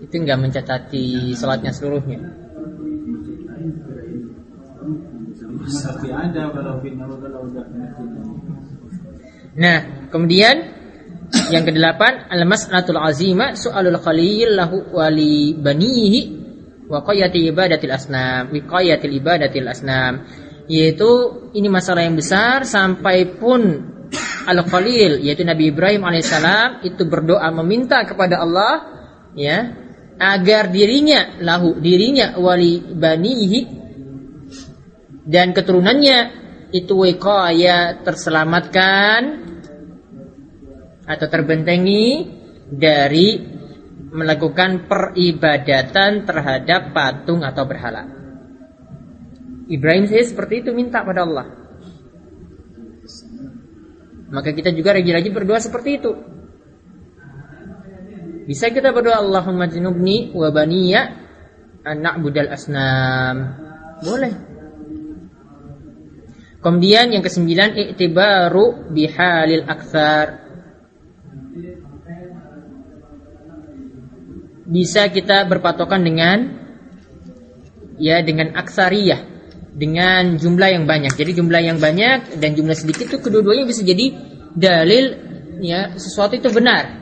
Itu nggak mencatati sholatnya seluruhnya. Nah, kemudian yang kedelapan al-mas'alatul azima su'alul khalil lahu wali banihi wa qayati ibadatil asnam wiqayatil ibadatil asnam yaitu ini masalah yang besar sampai pun al-khalil yaitu Nabi Ibrahim alaihissalam itu berdoa meminta kepada Allah ya agar dirinya lahu dirinya wali banihi dan keturunannya itu wiqaya terselamatkan atau terbentengi dari melakukan peribadatan terhadap patung atau berhala. Ibrahim saya seperti itu minta pada Allah. Maka kita juga rajin-rajin berdoa seperti itu. Bisa kita berdoa Allahumma jinubni wa baniya an na'budal asnam. Boleh. Kemudian yang kesembilan i'tibaru bihalil aktsar. Bisa kita berpatokan dengan ya dengan aksariyah, dengan jumlah yang banyak. Jadi jumlah yang banyak dan jumlah sedikit itu kedua-duanya bisa jadi dalil ya sesuatu itu benar.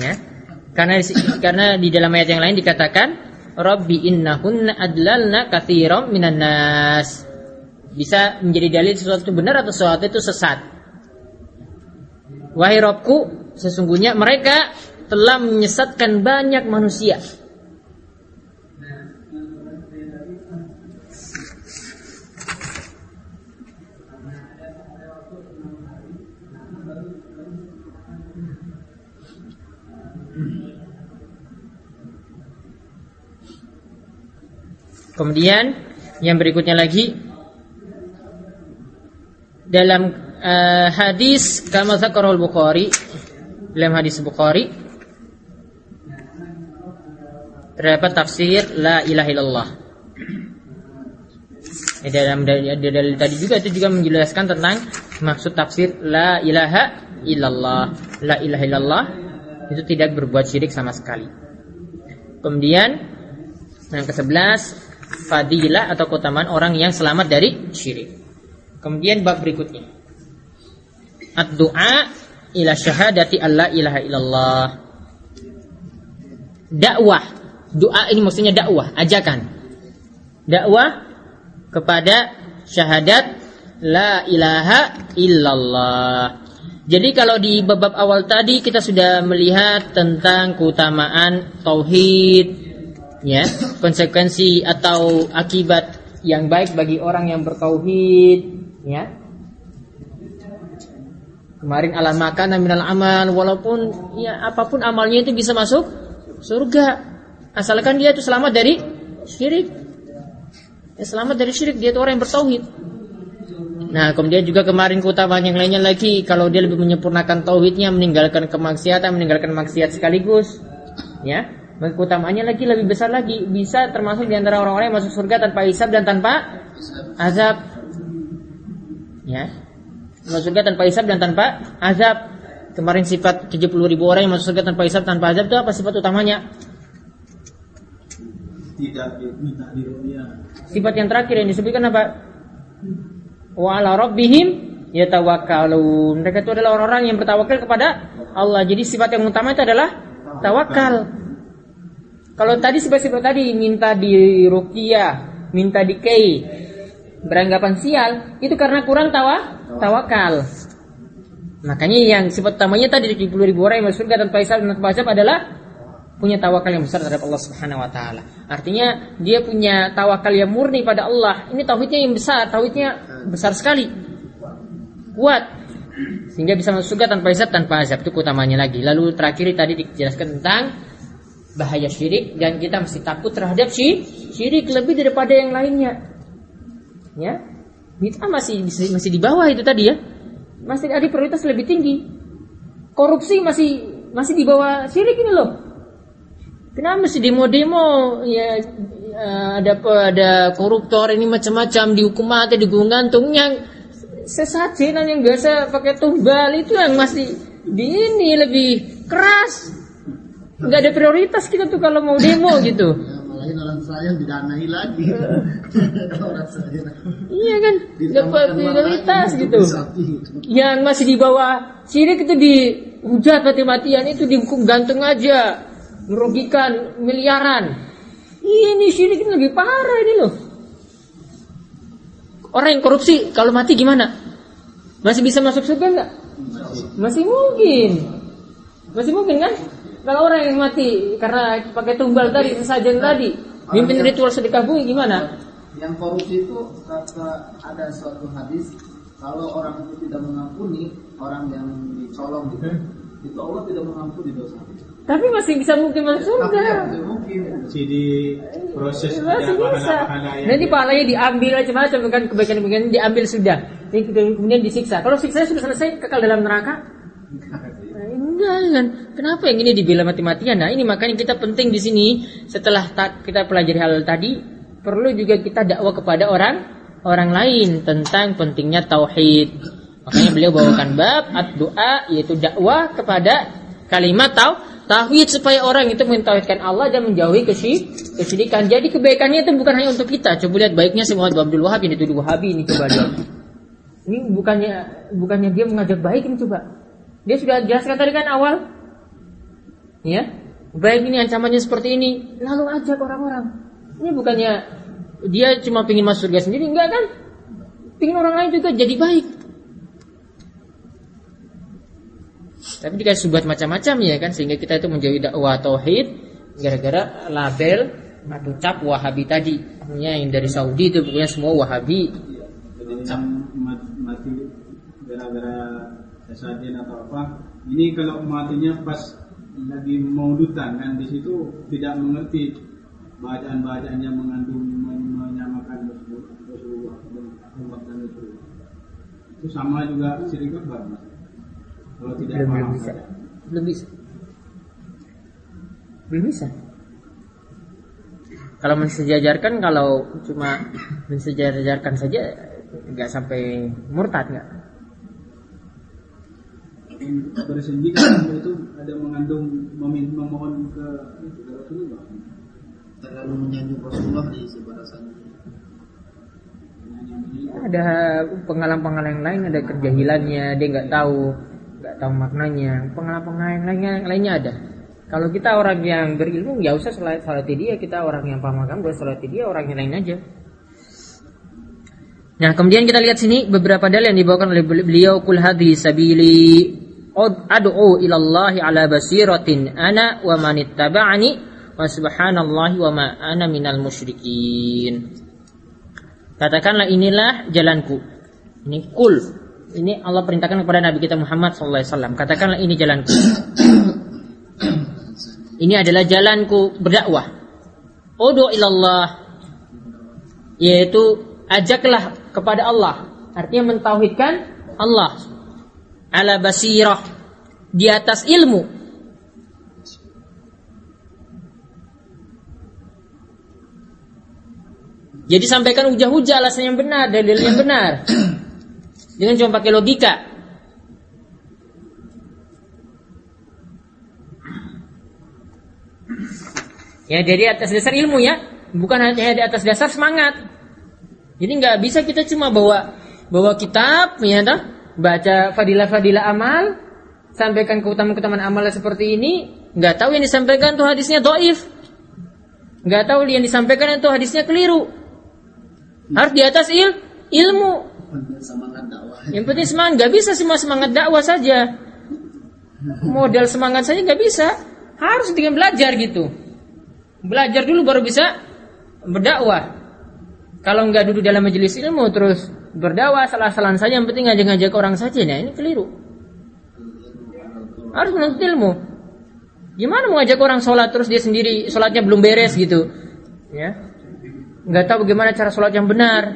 Ya. Karena karena di dalam ayat yang lain dikatakan Rabbi innahunna adlalna katsiran minan nas. Bisa menjadi dalil sesuatu itu benar atau sesuatu itu sesat. Wahai Robku, sesungguhnya mereka telah menyesatkan banyak manusia. Kemudian yang berikutnya lagi dalam uh, hadis kama Bukhari dalam hadis Bukhari terdapat tafsir la ilaha illallah. Dalil tadi juga itu juga menjelaskan tentang maksud tafsir la ilaha illallah. La ilaha illallah itu tidak berbuat syirik sama sekali. Kemudian yang ke-11 fadilah atau keutamaan orang yang selamat dari syirik. Kemudian bab berikutnya. Ad-du'a ila syahadati alla ilaha illallah. Dakwah. Doa ini maksudnya dakwah, ajakan. Dakwah kepada syahadat la ilaha illallah. Jadi kalau di bab awal tadi kita sudah melihat tentang keutamaan tauhid, ya, konsekuensi atau akibat yang baik bagi orang yang bertauhid, ya. Kemarin alam makan minal amal walaupun ya apa pun amalnya itu bisa masuk surga asalkan dia itu selamat dari syirik. Ya, selamat dari syirik dia itu orang yang bertauhid. Nah, kemudian juga kemarin keutamaan yang lainnya lagi kalau dia lebih menyempurnakan tauhidnya, meninggalkan kemaksiatan, meninggalkan maksiat sekaligus, ya. Keutamaannya lagi lebih besar lagi, bisa termasuk di antara orang-orang yang masuk surga tanpa hisab dan tanpa azab. Ya. Masuk surga tanpa hisab dan tanpa azab. Kemarin sifat 70 ribu orang yang masuk surga tanpa hisab tanpa azab itu apa sifat utamanya? Sifat yang terakhir yang disebutkan apa? Wa ala rabbihim yatawakkalun. Mereka itu adalah orang-orang yang bertawakal kepada Allah. Jadi sifat yang utama itu adalah tawakal. Kalau tadi sifat-sifat tadi minta di ruqyah, minta di kei, beranggapan sial, itu karena kurang tawa, tawakal. Makanya yang sifat utamanya tadi 70 ribu orang yang masuk surga tanpa hisab dan tanpa adalah punya tawakal yang besar terhadap Allah Subhanahu wa taala. Artinya dia punya tawakal yang murni pada Allah. Ini tauhidnya yang besar, tauhidnya besar sekali. Kuat. Sehingga bisa masuk surga tanpa hisab tanpa azab itu utamanya lagi. Lalu terakhir tadi dijelaskan tentang bahaya syirik dan kita mesti takut terhadap syirik lebih daripada yang lainnya. Ya. Kita masih masih di bawah itu tadi ya. Masih ada prioritas lebih tinggi. Korupsi masih masih di bawah syirik ini loh. Kenapa mesti demo-demo? Ya ada ada koruptor ini macam-macam dihukum mati dihukum gantung. Yang sesajenan yang biasa pakai tumbal itu yang masih di ini lebih keras. Nggak ada prioritas kita tuh kalau mau demo gitu. Ya, malahin orang saya didanai lagi. orang saya. iya kan? Dapat prioritas gitu. sapi. yang masih di bawah syirik itu dihujat mati-matian itu dihukum gantung aja merugikan miliaran. Ini syirik ini lebih parah ini loh. Orang yang korupsi kalau mati gimana? Masih bisa masuk surga nggak? Masih mungkin. Masih mungkin kan? Kalau orang yang mati karena pakai tumbal tadi sesajen tadi mimpin ritual sedekah bumi gimana? Yang korupsi itu kata ada suatu hadis kalau orang itu tidak mengampuni orang yang dicolong gitu, itu Allah tidak mengampuni dosa. Tapi masih bisa mungkin masuk Tapi surga ya, mungkin. Masih di proses masih bisa. pahala-pahala yang Nanti pahalanya diambil macam-macam kan kebaikan-kebaikan diambil sudah. Ini kemudian disiksa. Kalau siksa sudah selesai kekal dalam neraka? Nah, enggak kan. Kenapa yang ini dibela mati-matian? Nah, ini makanya kita penting di sini setelah ta- kita pelajari hal tadi perlu juga kita dakwah kepada orang orang lain tentang pentingnya tauhid. Makanya beliau bawakan bab ad-doa yaitu dakwah kepada kalimat tau tauhid supaya orang itu mentauhidkan Allah dan menjauhi kesy- kesyirikan. Jadi kebaikannya itu bukan hanya untuk kita. Coba lihat baiknya si Muhammad Abdul Wahab yang dituduh Wahabi ini coba lihat. Ini bukannya bukannya dia mengajak baik ini coba. Dia sudah jelaskan tadi kan awal. Ya. Baik ini ancamannya seperti ini, lalu ajak orang-orang. Ini bukannya dia cuma pingin masuk surga sendiri, enggak kan? Pingin orang lain juga jadi baik. Tapi dikasih buat macam-macam ya kan sehingga kita itu menjauhi dakwah tauhid gara-gara label atau cap Wahabi tadi. Pokoknya yang dari Saudi itu pokoknya semua Wahabi. Mati gara-gara atau apa ini kalau matinya pas lagi maudutan kan di situ tidak mengerti bacaan-bacaan yang mengandung men- menyamakan Rasul- Rasulullah dan Rasulullah itu sama juga syirik akbar. Kalau tidak Belum, belum bisa. Belum bisa. Belum bisa. Kalau mensejajarkan kalau cuma mensejajarkan saja nggak sampai murtad nggak. bersenjika itu ada mengandung memohon ke Rasulullah terlalu menyanjung Rasulullah di sebarasannya. Ada pengalaman-pengalaman yang lain, ada kejahilannya, dia nggak tahu, nggak tahu maknanya. Pengalaman-pengalaman lainnya, lainnya ada. Kalau kita orang yang berilmu, ya usah salat salati dia. Kita orang yang paham agama, boleh salati dia. Orang yang lain aja. Nah, kemudian kita lihat sini beberapa dalil yang dibawakan oleh beliau kul hadhi sabili ad'u ila Allah ala basiratin ana wa man ittaba'ani wa subhanallahi wa ma ana minal musyrikin. Katakanlah inilah jalanku. Ini kul. Ini Allah perintahkan kepada Nabi kita Muhammad SAW. Katakanlah ini jalanku. ini adalah jalanku berdakwah. Udu ilallah. Yaitu ajaklah kepada Allah. Artinya mentauhidkan Allah. Ala basirah. Di atas ilmu. Jadi sampaikan hujah-hujah alasan yang benar, dalil yang benar. Jangan cuma pakai logika. Ya, jadi atas dasar ilmu ya, bukan hanya di atas dasar semangat. Jadi nggak bisa kita cuma bawa bawa kitab, ya toh, baca fadilah-fadilah amal, sampaikan keutamaan-keutamaan amal seperti ini, nggak tahu yang disampaikan tuh hadisnya doif, nggak tahu yang disampaikan itu hadisnya keliru. Harus di atas il, ilmu. Yang penting semangat, nggak bisa cuma semangat dakwah saja. Modal semangat saja nggak bisa, harus dengan belajar gitu. Belajar dulu baru bisa berdakwah. Kalau nggak duduk dalam majelis ilmu terus berdakwah salah-salah saja yang penting ngajak-ngajak orang saja nah ini keliru. Harus menuntut ilmu. Gimana mau ngajak orang sholat terus dia sendiri sholatnya belum beres gitu, ya? Nggak tahu bagaimana cara sholat yang benar.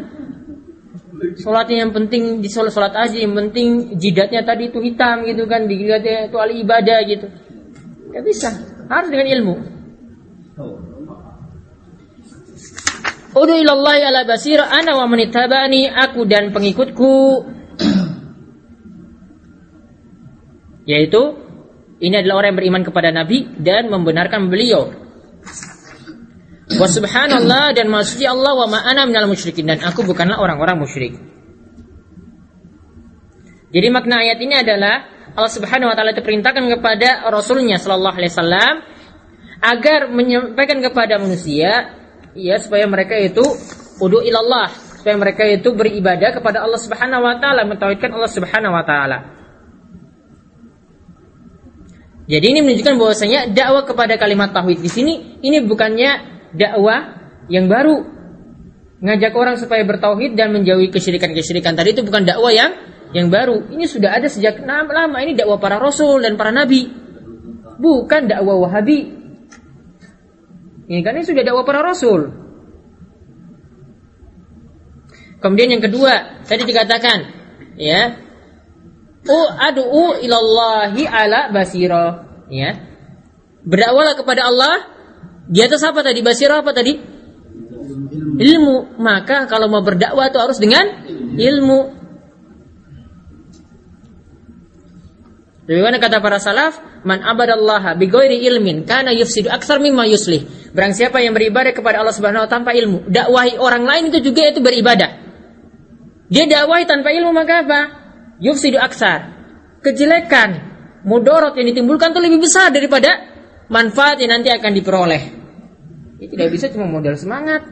Sholatnya yang penting di sholat sholat aja, yang penting jidatnya tadi itu hitam gitu kan, jidatnya itu ahli ibadah gitu. Gak bisa, harus dengan ilmu. Udu ilallahi ala basira ana wa manitabani aku dan pengikutku yaitu ini adalah orang yang beriman kepada Nabi dan membenarkan beliau. Wa subhanallah dan maksudnya Allah wa ma'ana minal musyrikin dan aku bukanlah orang-orang musyrik. Jadi makna ayat ini adalah Allah Subhanahu wa taala diperintahkan kepada Rasulnya sallallahu alaihi wasallam agar menyampaikan kepada manusia ya supaya mereka itu udu ilallah, supaya mereka itu beribadah kepada Allah Subhanahu wa taala, mentauhidkan Allah Subhanahu wa taala. Jadi ini menunjukkan bahwasanya dakwah kepada kalimat tauhid di sini ini bukannya dakwah yang baru. Ngajak orang supaya bertauhid dan menjauhi kesyirikan-kesyirikan tadi itu bukan dakwah yang yang baru. Ini sudah ada sejak lama. Ini dakwah para rasul dan para nabi. Bukan dakwah Wahabi. Ini kan ini sudah dakwah para rasul. Kemudian yang kedua, tadi dikatakan, ya, u adu'u ilallahi ala basiro, ya. Berdakwahlah kepada Allah di atas apa tadi? Basiro apa tadi? Ilmu. Maka kalau mau berdakwah itu harus dengan ilmu. Bagaimana kata para salaf, man abadallaha bighairi ilmin kana yufsidu aksar mimma yuslih. Barang siapa yang beribadah kepada Allah Subhanahu wa tanpa ilmu, dakwahi orang lain itu juga itu beribadah. Dia dakwahi tanpa ilmu maka apa? Yufsidu aksar. Kejelekan, mudorot yang ditimbulkan itu lebih besar daripada manfaat yang nanti akan diperoleh. Ya, tidak bisa cuma modal semangat.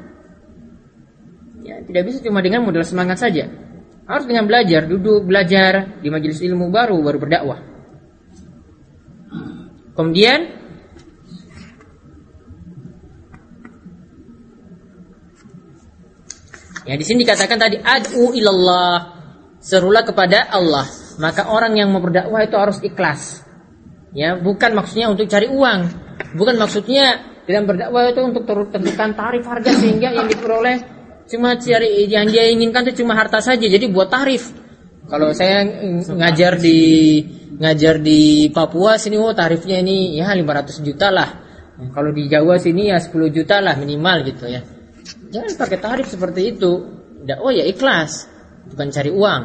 Ya, tidak bisa cuma dengan modal semangat saja. Harus dengan belajar, duduk belajar di majelis ilmu baru baru berdakwah. Kemudian Ya di sini dikatakan tadi ad'u ilallah. Serulah kepada Allah. Maka orang yang mau berdakwah itu harus ikhlas. Ya, bukan maksudnya untuk cari uang. Bukan maksudnya dalam berdakwah itu untuk tentukan tarif harga sehingga yang diperoleh cuma cari yang dia inginkan itu cuma harta saja. Jadi buat tarif. Kalau saya ngajar di ngajar di Papua sini oh tarifnya ini ya 500 juta lah. Kalau di Jawa sini ya 10 juta lah minimal gitu ya. Jangan pakai tarif seperti itu. Oh ya ikhlas, bukan cari uang.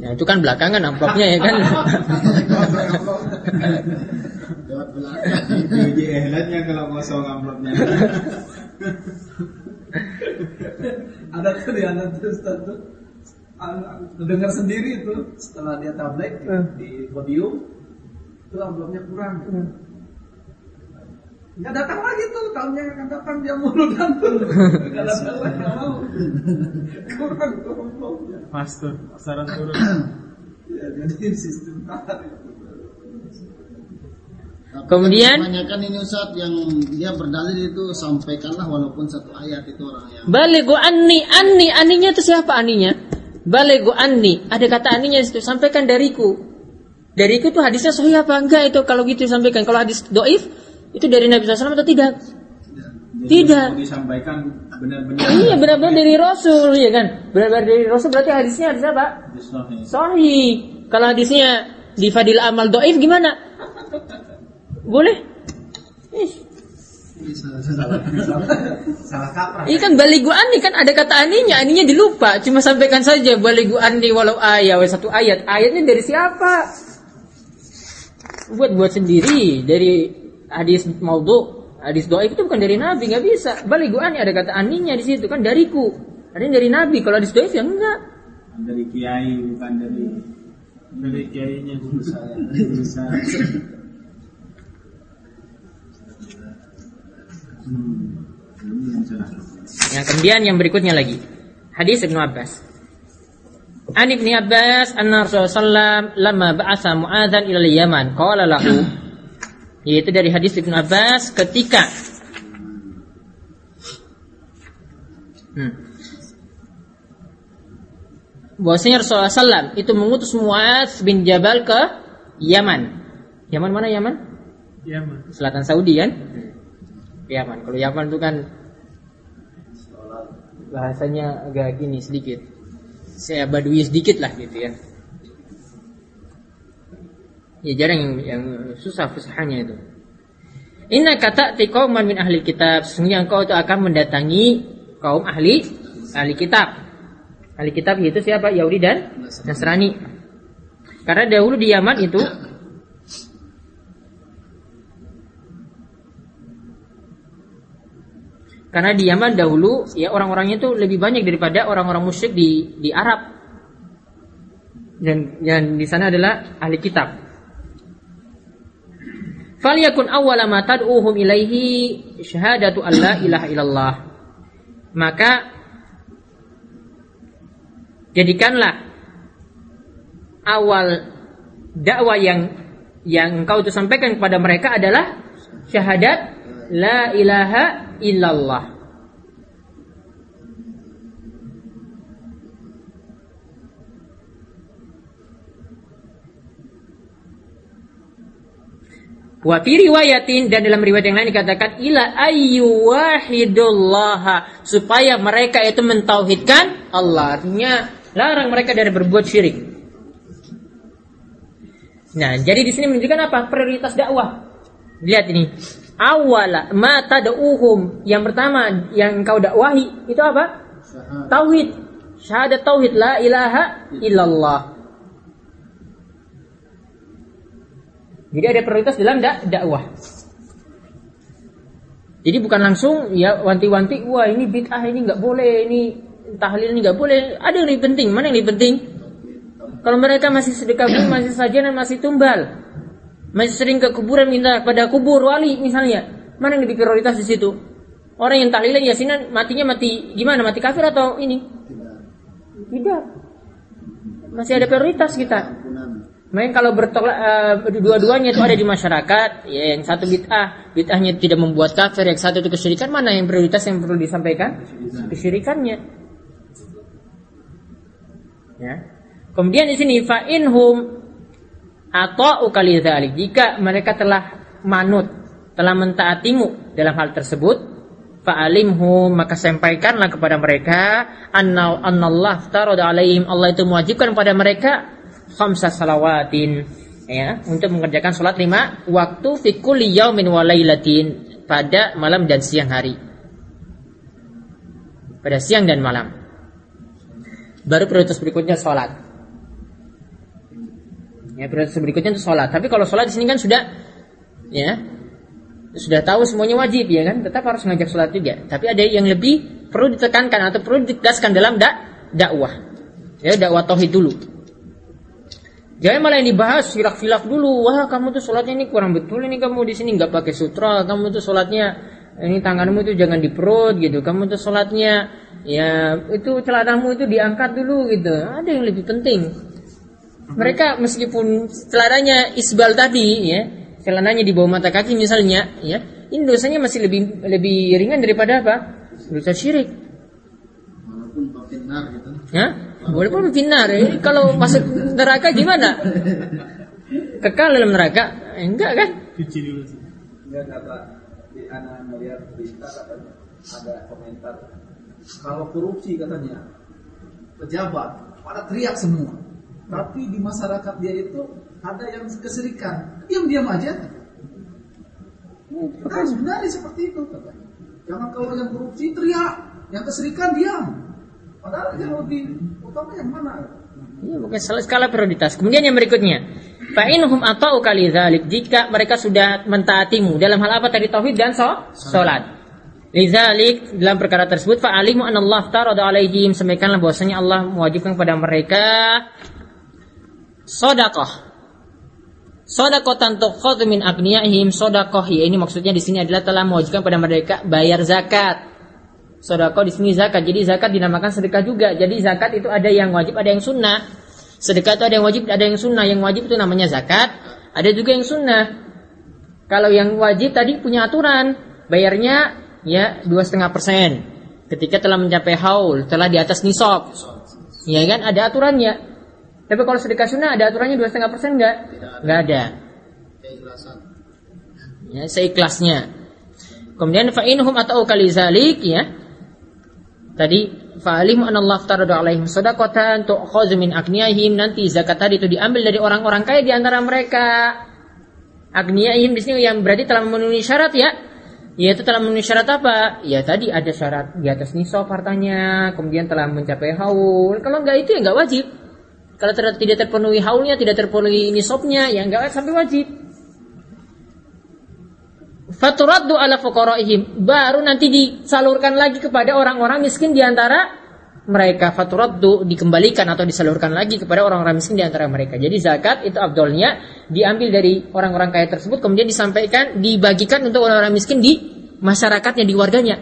Ya itu kan belakangan amplopnya ya kan. lewat belakang. Biji ehlatnya kalau kosong amplopnya. ada tuh di anak tuh Ustaz tuh anak- dengar sendiri itu setelah dia tablet di, Hmm. di podium itu amplopnya kurang nggak datang lagi tuh tahunnya akan datang dia mulu datang nggak datang lagi nggak mau kurang tuh amplopnya Pas tuh, pasaran turun. ya, jadi sistem tarik Tapi Kemudian- kebanyakan ini Ustaz yang dia berdalil itu sampaikanlah walaupun satu ayat itu orang yang Balegu anni, anni, aninya itu siapa aninya? Balegu anni, ada kata aninya di situ, sampaikan dariku. Dariku tuh hadisnya sahih apa enggak itu kalau gitu sampaikan. Kalau hadis doif itu dari Nabi SAW atau tidak? Tidak. mau disampaikan benar-benar. Iya benar-benar dari Rasul ya kan? Benar-benar dari Rasul berarti hadisnya hadis apa? Bismillah. Sahih. Kalau hadisnya di Fadil Amal doif gimana? Boleh? Ih, Salah kaprah. Ini kan baligu ani kan ada kata aninya, aninya dilupa. Cuma sampaikan saja baligu ani walau ayat, satu ayat. Ayatnya dari siapa? Buat buat sendiri dari hadis maudhu, hadis doa itu bukan dari Nabi, nggak bisa. Baligu ani ada kata aninya di situ kan dariku. Ada yang dari Nabi. Kalau hadis doa ya enggak. Dari kiai bukan dari Dari kiainya guru saya. Yang salah. Yang kemudian yang berikutnya lagi. Hadis Ibnu Abbas. An Ibnu Abbas anna Rasulullah sallam lama ba'atha Mu'adzan ila Yaman qala lahu yaitu dari hadis Ibnu Abbas ketika hmm. bahwasanya Rasulullah sallam itu mengutus Mu'adz bin Jabal ke Yaman. Yaman mana Yaman? Mas. Selatan Saudi kan? Yaman. Kalau Yaman itu kan bahasanya agak gini sedikit. Saya badui sedikit lah gitu ya. Ya jarang yang, yang susah fusahanya itu. Inna kata qauman min ahli kitab. Sesungguhnya engkau itu akan mendatangi kaum ahli ahli kitab. Ahli kitab itu siapa? Yahudi dan Nasrani. Karena dahulu di Yaman itu Karena di Yaman dahulu ya orang-orangnya itu lebih banyak daripada orang-orang musyrik di di Arab. Dan yang di sana adalah ahli kitab. Falyakun awwala ma tad'uhum ilaihi syahadatu alla ilaha illallah. Maka jadikanlah awal dakwah yang yang engkau itu sampaikan kepada mereka adalah syahadat la ilaha illallah. Wa fi riwayatin dan dalam riwayat yang lain dikatakan ila ayyu wahidullah supaya mereka itu mentauhidkan Allah. Larang mereka dari berbuat syirik. Nah, jadi di sini menunjukkan apa? Prioritas dakwah. Lihat ini. Awala ma tad'uhum. Yang pertama yang engkau dakwahi itu apa? Tauhid. Syahadat tauhid la ilaha illallah. Jadi ada prioritas dalam dak dakwah. Jadi bukan langsung ya wanti-wanti, wah ini bid'ah ini nggak boleh, ini tahlil ini nggak boleh. Ada yang lebih penting, mana yang lebih penting? Kalau mereka masih sedekah masih sajanan, masih tumbal, masih sering ke kuburan minta pada kubur wali misalnya, mana yang lebih prioritas di situ? Orang yang tahlilan yasinan matinya mati gimana? Mati kafir atau ini? Tidak. Masih ada prioritas kita. Main kalau bertolak eh, dua-duanya itu ada di masyarakat, ya yang satu bid'ah, bid'ahnya tidak membuat kafir, yang satu itu kesyirikan, mana yang prioritas yang perlu disampaikan? Kesyirikannya. Ya. Kemudian di sini fa inhum atau ukali dzalik. Jika mereka telah manut, telah mentaatimu dalam hal tersebut, fa'alimhum maka sampaikanlah kepada mereka anna annallah farada alaihim. Allah itu mewajibkan kepada mereka khamsa salawatin. Ya untuk mengerjakan sholat lima waktu fi kulli yaumin wa lailatin pada malam dan siang hari. Pada siang dan malam. Baru prioritas berikutnya sholat ya prioritas berikutnya itu sholat tapi kalau sholat di sini kan sudah ya sudah tahu semuanya wajib ya kan, tetap harus ngajak sholat juga. Tapi ada yang lebih perlu ditekankan atau perlu ditegaskan dalam dak dakwah. Ya dakwah tauhid dulu. Jangan malah yang dibahas filak-filak dulu. Wah kamu tuh sholatnya ini kurang betul ini kamu di sini nggak pakai sutra. Kamu tuh sholatnya ini tanganmu tuh jangan di perut gitu. Kamu tuh sholatnya ya itu celanamu itu diangkat dulu gitu. Ada yang lebih penting. Mereka meskipun celananya isbal tadi ya, celananya di bawah mata kaki misalnya ya, ini dosanya masih lebih lebih ringan daripada apa? Dosa syirik. walaupun benar gitu Ya, boleh pun finnar. Ini kalau masuk neraka gimana? Kekal dalam neraka? Eh, Enggak kan? Cuci dulu sih. Enggak kata di anak melihat berita katanya ada komentar kalau korupsi katanya pejabat pada teriak semua tapi di masyarakat dia itu ada yang keserikan diam-diam aja. Kita harus benar seperti itu katanya jangan kalau yang korupsi teriak yang keserikan diam. Padahal yang lebih utama yang mana? Ini bukan salah skala prioritas. Kemudian yang berikutnya, fa inhum atau kali dzalik jika mereka sudah mentaatimu. Dalam hal apa tadi? Tauhid dan so, salat. Lidzalik dalam perkara tersebut fa alimu an Allah tarada alaihim. Sampaikanlah bahwasanya Allah mewajibkan kepada mereka sedekah. Sedekah tukhadhu min agniyaihim sedekah ya ini maksudnya di sini adalah telah mewajibkan kepada mereka bayar zakat. Sedekah di sini zakat. Jadi zakat dinamakan sedekah juga. Jadi zakat itu ada yang wajib, ada yang sunnah. Sedekah itu ada yang wajib, ada yang sunnah. Yang wajib itu namanya zakat. Ada juga yang sunnah. Kalau yang wajib tadi punya aturan, bayarnya ya dua setengah persen. Ketika telah mencapai haul, telah di atas nisab, ya kan ada aturannya. Tapi kalau sedekah sunnah ada aturannya dua setengah persen nggak? Nggak ada. keikhlasan Ya, seikhlasnya. Kemudian fa'inhum atau kali zalik ya. Tadi fa'alimu an Allah taradu alaihim sadaqatan tu'khadhu min agniyaihim nanti zakat tadi itu diambil dari orang-orang kaya di antara mereka. Agniyaihim di sini yang berarti telah memenuhi syarat ya. Yaitu telah memenuhi syarat apa? Ya tadi ada syarat di atas nisab hartanya, kemudian telah mencapai haul. Kalau enggak itu ya enggak wajib. Kalau ter- tidak terpenuhi haulnya, tidak terpenuhi nisabnya, ya enggak sampai wajib. Faturaddu ala fuqaraihim. Baru nanti disalurkan lagi kepada orang-orang miskin di antara mereka. Faturaddu dikembalikan atau disalurkan lagi kepada orang-orang miskin di antara mereka. Jadi zakat itu abdolnya diambil dari orang-orang kaya tersebut kemudian disampaikan, dibagikan untuk orang-orang miskin di masyarakatnya, di warganya.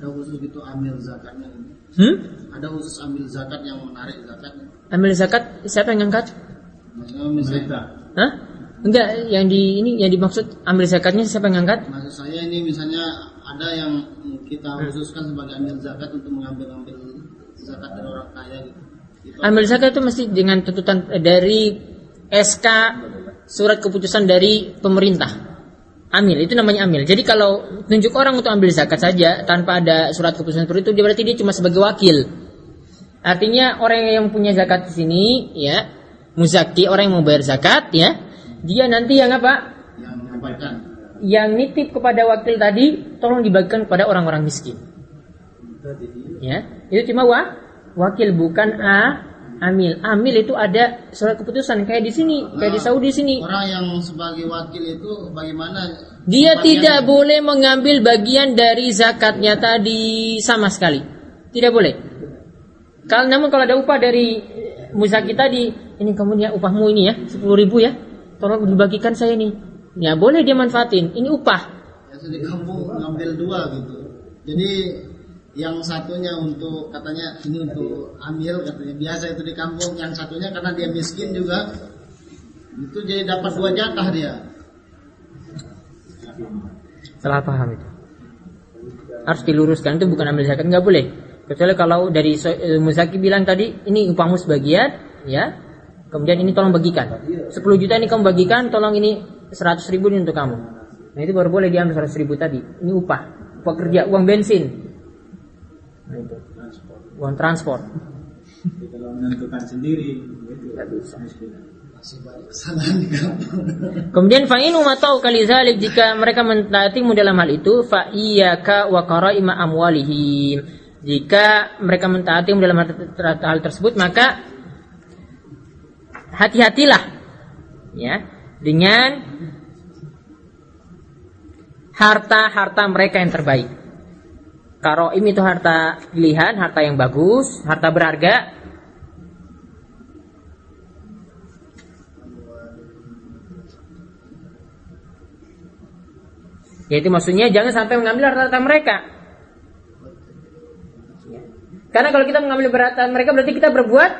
ada khusus gitu ambil zakatnya Hmm? ada khusus ambil zakat yang menarik zakatnya Ambil zakat siapa yang Pemerintah. Hah? Enggak, yang di ini yang dimaksud ambil zakatnya siapa yang ngangkat? maksud saya ini misalnya ada yang kita khususkan sebagai ambil zakat untuk mengambil ambil zakat dari orang kaya gitu itu Ambil zakat itu mesti dengan tuntutan eh, dari SK surat keputusan dari pemerintah. Amil itu namanya amil. Jadi kalau tunjuk orang untuk ambil zakat saja tanpa ada surat keputusan seperti itu, dia berarti dia cuma sebagai wakil. Artinya orang yang punya zakat di sini, ya, muzaki orang yang mau bayar zakat, ya, dia nanti yang apa? yang menyampaikan Yang nitip kepada wakil tadi, tolong dibagikan kepada orang-orang miskin. Ya, itu cuma wa, wakil bukan a, amil. Amil itu ada surat keputusan kayak di sini, kayak di Saudi sini. orang yang sebagai wakil itu bagaimana Dia tidak boleh mengambil bagian dari zakatnya tadi sama sekali. Tidak boleh. Kalau namun kalau ada upah dari muzaki tadi, ini kamu ya upahmu ini ya, 10 ribu ya, tolong dibagikan saya nih. Ya boleh dia manfaatin. Ini upah. di kampung ngambil dua gitu jadi yang satunya untuk katanya ini untuk ambil katanya biasa itu di kampung yang satunya karena dia miskin juga itu jadi dapat dua jatah dia Salah paham itu. Harus diluruskan itu bukan ambil zakat nggak boleh. Kecuali kalau dari eh, muzaki bilang tadi ini upahmu sebagian, ya. Kemudian ini tolong bagikan. 10 juta ini kamu bagikan, tolong ini 100 ribu ini untuk kamu. Nah itu baru boleh diambil 100 ribu tadi. Ini upah, upah kerja, uang bensin. Nah itu. Uang transport. Kalau menentukan sendiri, Nggak bisa. kampung Kemudian fa'inu matau kali zalik jika mereka mentaatimu dalam hal itu fa iyyaka wa qaraima amwalihim. Jika mereka mentaatimu dalam hal tersebut maka hati-hatilah ya dengan harta-harta mereka yang terbaik. Karoim itu harta pilihan, harta yang bagus, harta berharga. Yaitu maksudnya jangan sampai mengambil harta-harta mereka. Karena kalau kita mengambil harta mereka berarti kita berbuat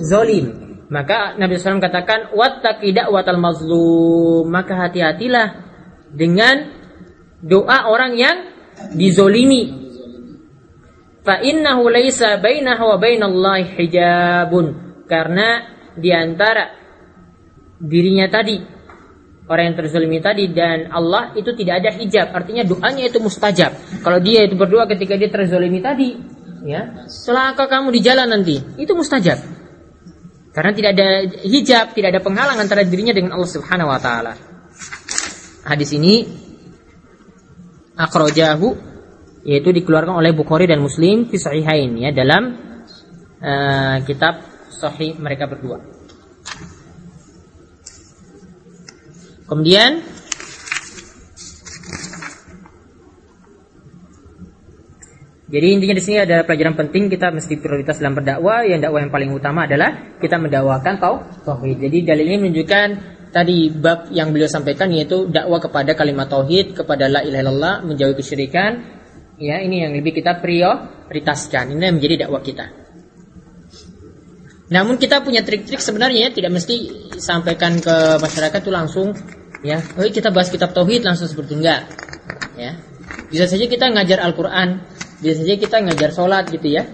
zolim. Maka Nabi SAW katakan wattaqidak watal mazlum. Maka hati-hatilah dengan doa orang yang dizolimi. Fa innahu laisa bainahu wa bainallahi hijabun. Karena di antara dirinya tadi orang yang terzolimi tadi dan Allah itu tidak ada hijab. Artinya doanya itu mustajab. Kalau dia itu berdoa ketika dia terzolimi tadi, ya, celaka kamu di jalan nanti, itu mustajab. Karena tidak ada hijab, tidak ada penghalang antara dirinya dengan Allah Subhanahu wa taala. Hadis ini akhrajahu yaitu dikeluarkan oleh Bukhari dan Muslim fi sahihain ya dalam uh, kitab sahih mereka berdua. Kemudian Jadi intinya di sini adalah pelajaran penting kita mesti prioritas dalam berdakwah. Yang dakwah yang paling utama adalah kita mendakwakan tauhid. Jadi dalil ini menunjukkan tadi bab yang beliau sampaikan yaitu dakwah kepada kalimat tauhid, kepada la ilaha illallah, menjauhi kesyirikan. Ya, ini yang lebih kita prioritaskan. Ini yang menjadi dakwah kita. Namun kita punya trik-trik sebenarnya ya, tidak mesti sampaikan ke masyarakat itu langsung ya, oh kita bahas kitab tauhid langsung seperti enggak. Ya. Bisa saja kita ngajar Al-Qur'an, bisa saja kita ngajar sholat gitu ya.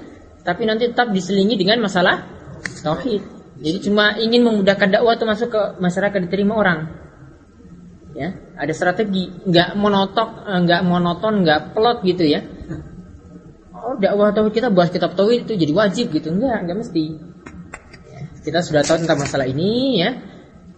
Tapi nanti tetap diselingi dengan masalah tauhid. Jadi cuma ingin memudahkan dakwah itu masuk ke masyarakat diterima orang. Ya, ada strategi, nggak monotok, nggak monoton, nggak pelot gitu ya. Oh, dakwah tauhid kita bahas kitab tauhid itu jadi wajib gitu, enggak, enggak mesti kita sudah tahu tentang masalah ini ya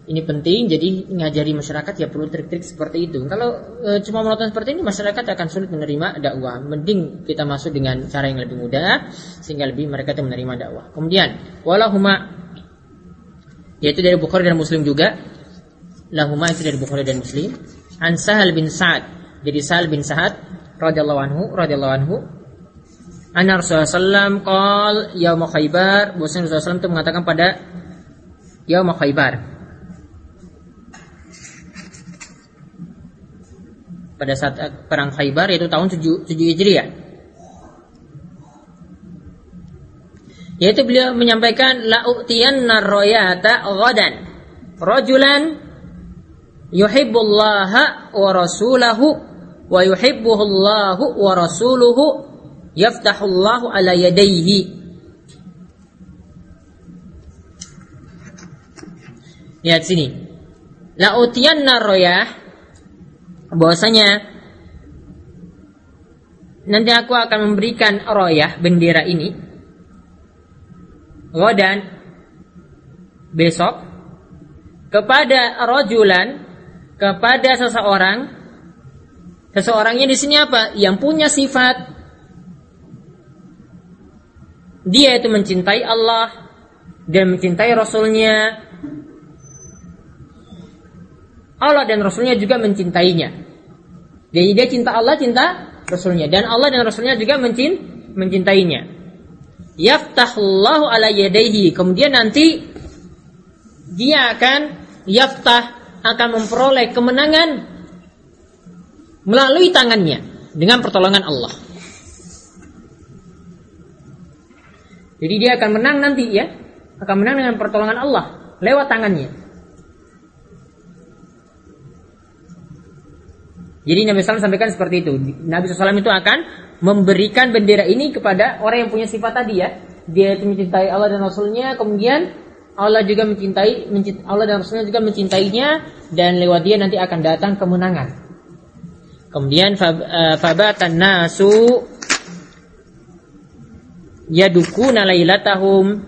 ini penting jadi ngajari masyarakat ya perlu trik-trik seperti itu. Kalau e, cuma menonton seperti ini masyarakat akan sulit menerima dakwah. Mending kita masuk dengan cara yang lebih mudah sehingga lebih mereka itu menerima dakwah. Kemudian walahuma yaitu dari Bukhari dan Muslim juga lahuma itu dari Bukhari dan Muslim an Sahal bin Sa'ad jadi Sahal bin Sa'ad radhiyallahu anhu radhiyallahu anhu Anna Rasulullah SAW Qal Yaum Khaybar Bahwasanya Rasulullah itu mengatakan pada Yaum Khaybar Pada saat perang Khaybar Yaitu tahun 7, 7 Hijriah Yaitu beliau menyampaikan La'u'tiyanna royata ghadan Rajulan Yuhibbullaha wa rasulahu Wa yuhibbuhullahu wa rasuluhu yaftahullahu ala yadayhi Lihat sini. La utiyanna royah bahwasanya nanti aku akan memberikan royah bendera ini. Godan besok kepada rojulan kepada seseorang. Seseorangnya di sini apa? Yang punya sifat. Dia itu mencintai Allah dan mencintai Rasulnya. Allah dan Rasulnya juga mencintainya. Jadi dia cinta Allah, cinta Rasulnya. Dan Allah dan Rasulnya juga mencin, mencintainya. Yaftahullahu ala yadaihi. Kemudian nanti dia akan yaftah akan memperoleh kemenangan melalui tangannya dengan pertolongan Allah. Jadi dia akan menang nanti ya. Akan menang dengan pertolongan Allah lewat tangannya. Jadi Nabi SAW sampaikan seperti itu. Nabi SAW itu akan memberikan bendera ini kepada orang yang punya sifat tadi ya. Dia itu mencintai Allah dan Rasulnya. Kemudian Allah juga mencintai, Allah dan Rasulnya juga mencintainya dan lewat dia nanti akan datang kemenangan. Kemudian eh, fabatan nasu yadukuna lailatahum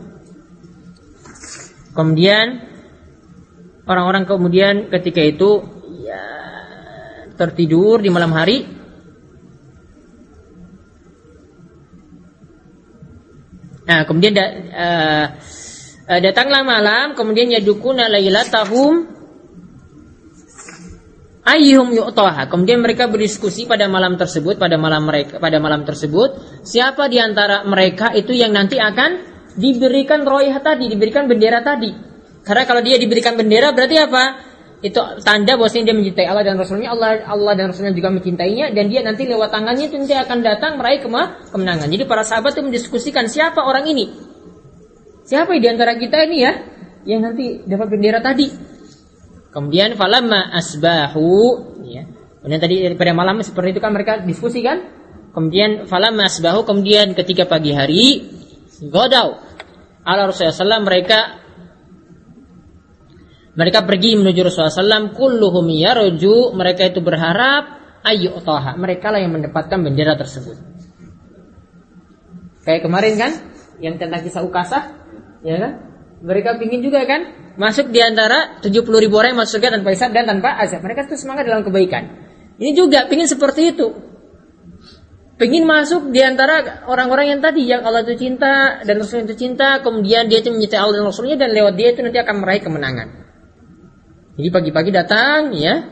kemudian orang-orang kemudian ketika itu ya, tertidur di malam hari nah kemudian da, uh, datanglah malam kemudian yadukuna lailatahum ayyuhum yu'taha. Kemudian mereka berdiskusi pada malam tersebut, pada malam mereka pada malam tersebut, siapa di antara mereka itu yang nanti akan diberikan royah tadi, diberikan bendera tadi. Karena kalau dia diberikan bendera berarti apa? Itu tanda bahwasanya dia mencintai Allah dan Rasulnya, Allah Allah dan Rasulnya juga mencintainya dan dia nanti lewat tangannya itu nanti akan datang meraih kema- kemenangan. Jadi para sahabat itu mendiskusikan siapa orang ini. Siapa di antara kita ini ya yang nanti dapat bendera tadi? Kemudian falamma asbahu ya. Kemudian tadi pada malam seperti itu kan mereka diskusi kan? Kemudian falamma asbahu kemudian ketika pagi hari godau ala Rasulullah mereka mereka pergi menuju Rasulullah SAW kulluhum yarju mereka itu berharap ayu toha mereka lah yang mendapatkan bendera tersebut. Kayak kemarin kan yang tentang kisah Ukasah ya kan? Mereka pingin juga kan masuk di antara 70 ribu orang yang masuk surga tanpa hisab dan tanpa azab. Mereka itu semangat dalam kebaikan. Ini juga pingin seperti itu. Pengen masuk di antara orang-orang yang tadi yang Allah itu cinta dan Rasul itu cinta, kemudian dia itu mencintai Allah dan Rasulnya dan lewat dia itu nanti akan meraih kemenangan. Jadi pagi-pagi datang ya,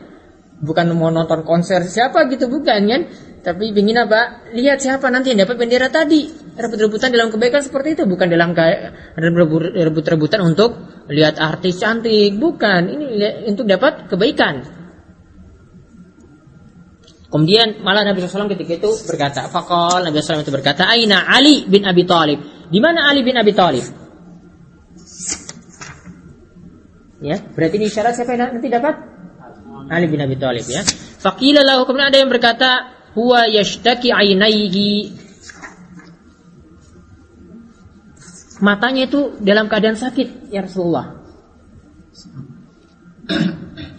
bukan mau nonton konser siapa gitu bukan kan, tapi ingin apa? Lihat siapa nanti yang dapat bendera tadi. Rebut-rebutan dalam kebaikan seperti itu, bukan dalam rebut-rebutan untuk lihat artis cantik, bukan. Ini untuk dapat kebaikan. Kemudian malah Nabi SAW ketika itu berkata, Fakol Nabi SAW itu berkata, Aina Ali bin Abi Thalib. Di mana Ali bin Abi Thalib? Ya, berarti ini syarat siapa yang nanti dapat? Ali bin Abi Thalib ya. Fakila lahu kemudian ada yang berkata, huwa yashtaki ainaihi. Matanya itu dalam keadaan sakit, ya Rasulullah.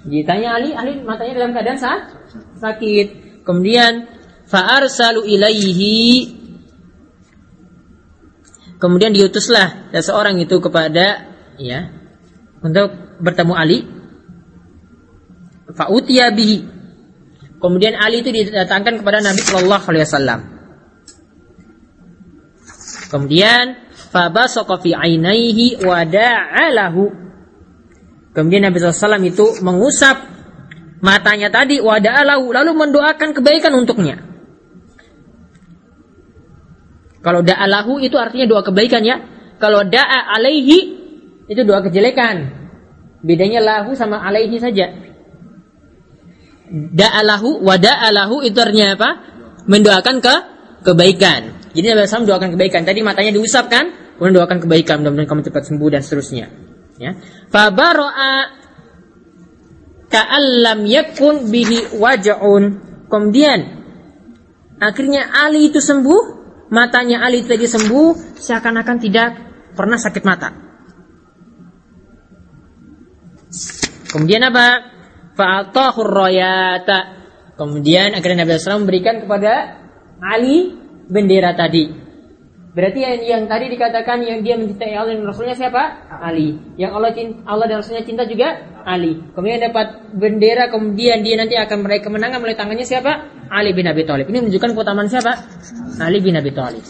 Ditanya Ali, Ali matanya dalam keadaan sakit sakit. Kemudian fa'arsalu ilaihi Kemudian diutuslah seseorang itu kepada ya untuk bertemu Ali. Fa'utiya bihi. Kemudian Ali itu didatangkan kepada Nabi Shallallahu alaihi wasallam. Kemudian fabasaqa fi ainaihi wa da'alahu. Kemudian Nabi SAW itu mengusap matanya tadi wada'alahu lalu mendoakan kebaikan untuknya. Kalau da'alahu itu artinya doa kebaikan ya. Kalau da'a alaihi itu doa kejelekan. Bedanya lahu sama alaihi saja. Da'alahu wa da'alahu itu artinya apa? Mendoakan ke kebaikan. Jadi Nabi SAW doakan kebaikan. Tadi matanya diusapkan, kemudian doakan kebaikan, mudah-mudahan kamu cepat sembuh dan seterusnya. Ya. Fabaro'a ka'allam yakun bihi waja'un. Kemudian akhirnya Ali itu sembuh, matanya Ali tadi sembuh, seakan-akan tidak pernah sakit mata. Kemudian apa? Fa'atahu royata. Kemudian akhirnya Nabi SAW memberikan kepada Ali bendera tadi. Berarti yang, yang tadi dikatakan yang dia mencintai Allah dan Rasulnya siapa? Ali. Yang Allah cinta, Allah dan Rasulnya cinta juga Ali. Kemudian dapat bendera, kemudian dia nanti akan meraih kemenangan melalui tangannya siapa? Ali bin Abi Thalib. Ini menunjukkan keutamaan siapa? Ali bin Abi Thalib.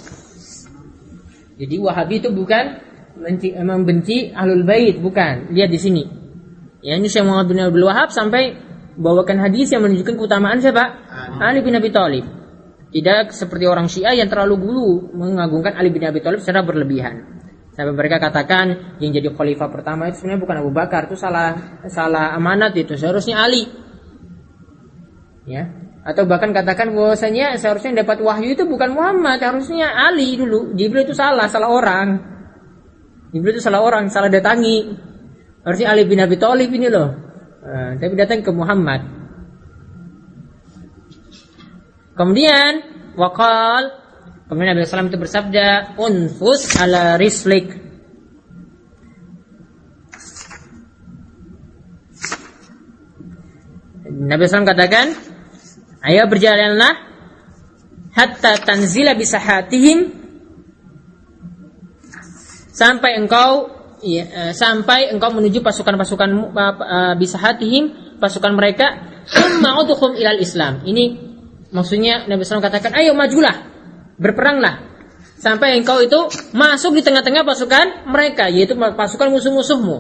Jadi Wahabi itu bukan benci, membenci ahlul bait, bukan. Lihat di sini. Ya ini Syekh Muhammad bin Abdul Wahab sampai bawakan hadis yang menunjukkan keutamaan siapa? Ali bin Abi Thalib. Tidak seperti orang Syiah yang terlalu gulu mengagungkan Ali bin Abi Thalib secara berlebihan. Sampai mereka katakan yang jadi khalifah pertama itu sebenarnya bukan Abu Bakar, itu salah salah amanat itu, seharusnya Ali. Ya. Atau bahkan katakan bahwasanya seharusnya yang dapat wahyu itu bukan Muhammad, harusnya Ali dulu. Jibril itu salah, salah orang. Jibril itu salah orang, salah datangi. Harusnya Ali bin Abi Thalib ini loh. Nah, tapi datang ke Muhammad. Kemudian wakal kemudian Nabi SAW itu bersabda unfus ala rislik Nabi SAW katakan ayo berjalanlah hatta tanzila bisahatihim sampai engkau ya, sampai engkau menuju pasukan-pasukan uh, bisahatihim pasukan mereka summa ilal Islam ini Maksudnya Nabi SAW katakan, ayo majulah, berperanglah. Sampai engkau itu masuk di tengah-tengah pasukan mereka, yaitu pasukan musuh-musuhmu.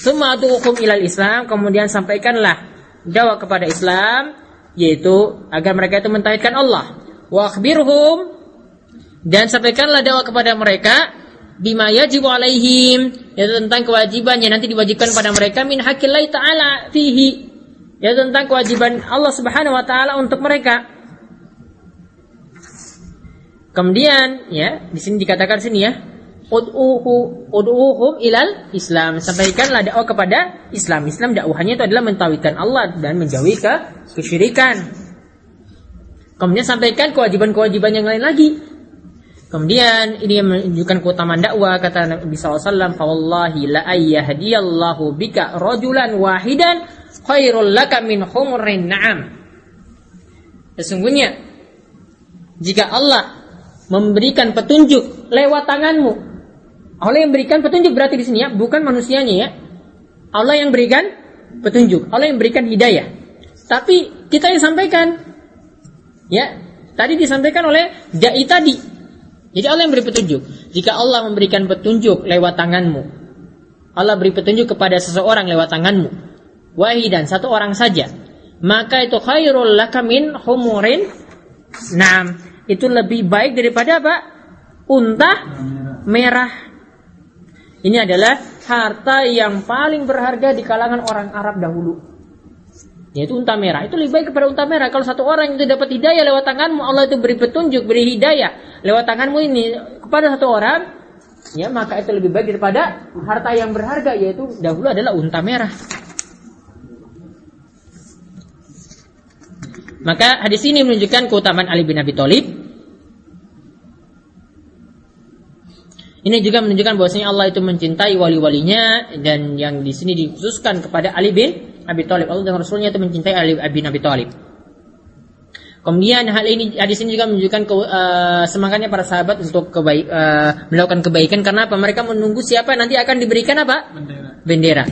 Summa hukum ilal Islam, kemudian sampaikanlah dakwah kepada Islam yaitu agar mereka itu mentauhidkan Allah. Wa dan sampaikanlah dakwah kepada mereka bima yajibu alaihim yaitu tentang kewajiban yang nanti diwajibkan pada mereka min haqqillah taala fihi yaitu tentang kewajiban Allah Subhanahu wa taala untuk mereka. Kemudian ya, di sini dikatakan sini ya, ud'uhu ud'uhum ilal Islam. Sampaikanlah dakwah kepada Islam. Islam dakwahnya itu adalah mentauhidkan Allah dan menjauhi ke kesyirikan. Kemudian sampaikan kewajiban-kewajiban yang lain lagi. Kemudian ini yang menunjukkan keutamaan dakwah kata Nabi SAW, "Fawallahi la ayyahdiyallahu bika rajulan wahidan khairul laka min na'am." Sesungguhnya jika Allah memberikan petunjuk lewat tanganmu, Allah yang berikan petunjuk berarti di sini ya, bukan manusianya ya. Allah yang berikan petunjuk, Allah yang berikan hidayah. Tapi kita yang sampaikan, ya, tadi disampaikan oleh dai tadi. Jadi Allah yang beri petunjuk. Jika Allah memberikan petunjuk lewat tanganmu, Allah beri petunjuk kepada seseorang lewat tanganmu, wahidan satu orang saja, maka itu khairul laka min humurin Nam, itu lebih baik daripada apa? Unta merah. Ini adalah harta yang paling berharga di kalangan orang Arab dahulu. Yaitu unta merah. Itu lebih baik kepada unta merah. Kalau satu orang itu dapat hidayah lewat tanganmu, Allah itu beri petunjuk, beri hidayah lewat tanganmu ini kepada satu orang, ya maka itu lebih baik daripada harta yang berharga yaitu dahulu adalah unta merah. Maka hadis ini menunjukkan keutamaan Ali bin Abi Thalib. Ini juga menunjukkan bahwasanya Allah itu mencintai wali-walinya dan yang di sini dikhususkan kepada Ali bin Abi Thalib. Allah dan Rasulnya itu mencintai Ali bin Abi Thalib. Kemudian hal ini hadis ini juga menunjukkan ke, uh, semangatnya para sahabat untuk kebaik, uh, melakukan kebaikan karena apa? Mereka menunggu siapa nanti akan diberikan apa? Bendera. Bendera.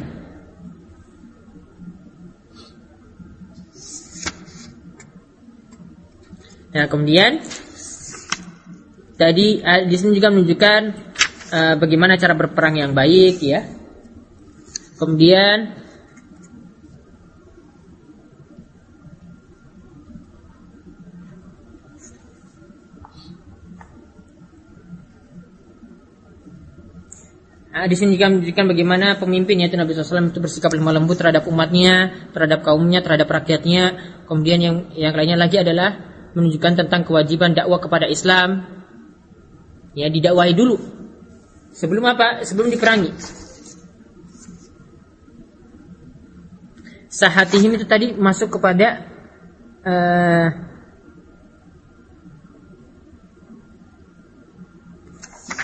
Nah, kemudian tadi uh, di sini juga menunjukkan uh, bagaimana cara berperang yang baik ya. Kemudian Nah, di sini juga menunjukkan bagaimana pemimpin yaitu Nabi SAW itu bersikap lemah lembut terhadap umatnya, terhadap kaumnya, terhadap rakyatnya. Kemudian yang yang lainnya lagi adalah menunjukkan tentang kewajiban dakwah kepada Islam. Ya, didakwahi dulu. Sebelum apa? Sebelum diperangi. Sahatihim itu tadi masuk kepada uh,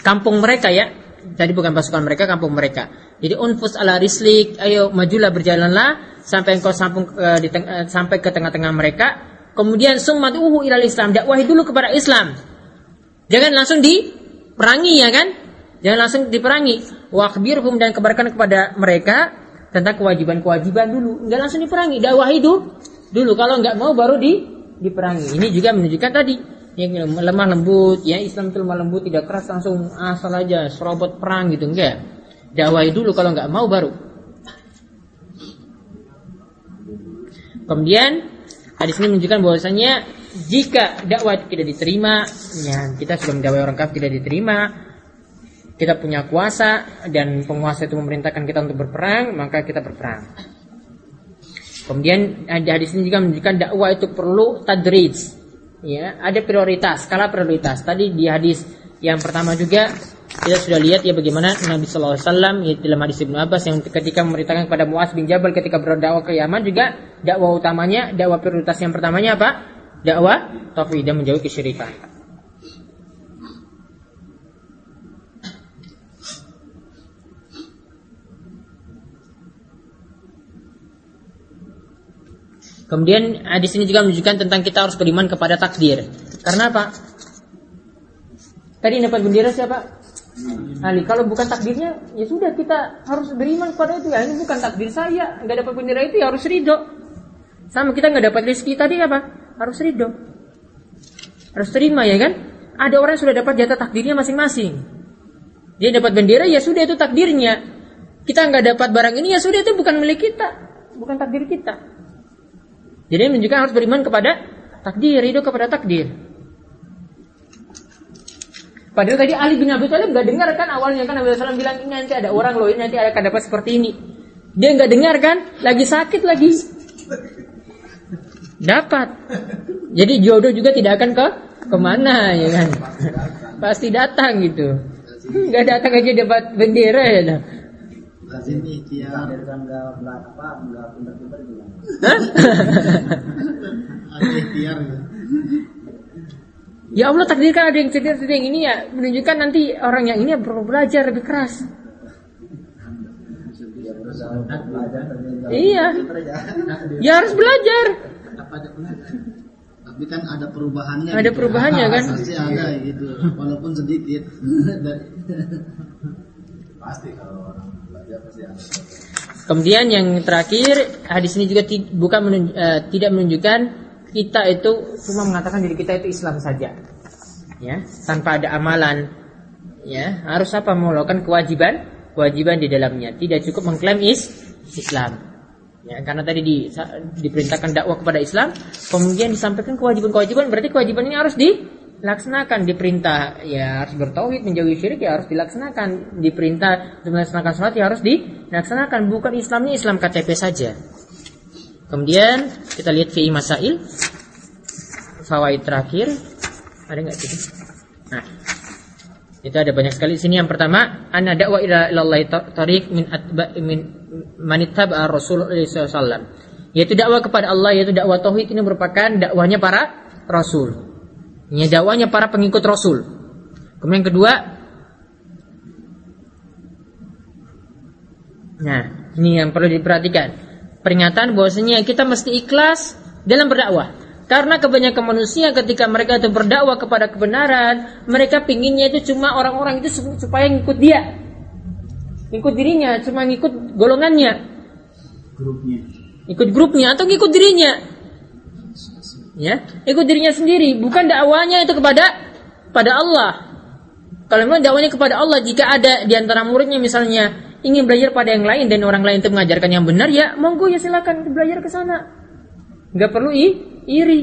kampung mereka ya. Tadi bukan pasukan mereka, kampung mereka. Jadi unfus ala rislik, ayo majulah berjalanlah sampai engkau sampung, uh, di teng- uh, sampai ke tengah-tengah mereka Kemudian summat uhu ilal Islam, dakwahi dulu kepada Islam. Jangan langsung diperangi ya kan? Jangan langsung diperangi. Wakbirhum dan kabarkan kepada mereka tentang kewajiban-kewajiban dulu. Enggak langsung diperangi, dakwahi dulu. Dulu kalau enggak mau baru di diperangi. Ini juga menunjukkan tadi yang lemah lembut, ya Islam itu lemah lembut, tidak keras langsung asal aja serobot perang gitu enggak. Dakwahi dulu kalau enggak mau baru. Kemudian Hadis ini menunjukkan bahwasanya jika dakwah itu tidak diterima, ya kita sudah mendakwai orang kafir tidak diterima, kita punya kuasa dan penguasa itu memerintahkan kita untuk berperang, maka kita berperang. Kemudian hadis ini juga menunjukkan dakwah itu perlu tadrij. Ya, ada prioritas, skala prioritas. Tadi di hadis yang pertama juga kita sudah lihat ya bagaimana Nabi Shallallahu Alaihi Wasallam ya, dalam hadis Ibnu Abbas yang ketika memerintahkan kepada Muaz bin Jabal ketika berdakwah ke Yaman juga dakwah utamanya dakwah prioritas yang pertamanya apa? Dakwah tauhid dan menjauhi kesyirikan. Kemudian hadis ini juga menunjukkan tentang kita harus beriman kepada takdir. Karena apa? Tadi dapat bendera siapa? Ali. Kalau bukan takdirnya, ya sudah kita harus beriman kepada itu. Ya ini bukan takdir saya, nggak dapat bendera itu ya harus ridho. Sama kita nggak dapat rezeki tadi apa? Harus ridho. Harus terima ya kan? Ada orang yang sudah dapat jatah takdirnya masing-masing. Dia dapat bendera ya sudah itu takdirnya. Kita nggak dapat barang ini ya sudah itu bukan milik kita, bukan takdir kita. Jadi menunjukkan harus beriman kepada takdir, ridho kepada takdir. Padahal tadi Ali bin Abi Thalib nggak dengar kan awalnya kan Nabi SAW bilang ini nanti ada orang loh ini nanti akan dapat seperti ini. Dia nggak dengar kan, lagi sakit lagi. Dapat. Jadi jodoh juga tidak akan ke ke mana ya kan? Pasti datang gitu. Nggak datang aja dapat bendera ya. dah. Lazim ikhtiar. Takdirkan nggak belak apa nggak pintar-pintar juga. Hah? Ada ikhtiar gitu. Ya Allah takdirkan ada yang cerita cerita yang ini ya menunjukkan nanti orang yang ini perlu belajar lebih keras. Iya. Ya harus belajar. Tapi kan ada perubahannya. Ada gitu. perubahannya, kan? Pasti ada gitu. Walaupun sedikit. Dari- Pasti kalau orang. Kemudian yang terakhir hadis ini juga bukan menunj- eh, tidak menunjukkan kita itu cuma mengatakan diri kita itu Islam saja, ya tanpa ada amalan, ya harus apa? Melakukan kewajiban kewajiban di dalamnya. Tidak cukup mengklaim is Islam, ya karena tadi di, diperintahkan dakwah kepada Islam, kemudian disampaikan kewajiban-kewajiban berarti kewajiban ini harus dilaksanakan diperintah ya harus bertauhid menjauhi syirik ya harus dilaksanakan. Diperintah melaksanakan sholat ya harus dilaksanakan. Bukan Islamnya Islam KTP saja. Kemudian kita lihat fi masail. Fawaid terakhir. Ada nggak sih nah itu ada banyak sekali. Sini yang pertama ana dakwah ila ilallah tariq min atba min manittaba rasulullah sallallahu yaitu dakwah kepada Allah yaitu dakwah tauhid ini merupakan dakwahnya para rasul ini dakwahnya para pengikut rasul kemudian yang kedua nah ini yang perlu diperhatikan peringatan bahwasanya kita mesti ikhlas dalam berdakwah karena kebanyakan manusia ketika mereka itu berdakwah kepada kebenaran, mereka pinginnya itu cuma orang-orang itu su- supaya ngikut dia. Ngikut dirinya, cuma ngikut golongannya, grupnya. ikut grupnya atau ngikut dirinya. Ya, ikut dirinya sendiri, bukan dakwanya itu kepada pada Allah. Kalau memang dakwanya kepada Allah, jika ada di antara muridnya misalnya ingin belajar pada yang lain dan orang lain itu mengajarkan yang benar, ya monggo ya silakan belajar ke sana. Nggak perlu i, iri.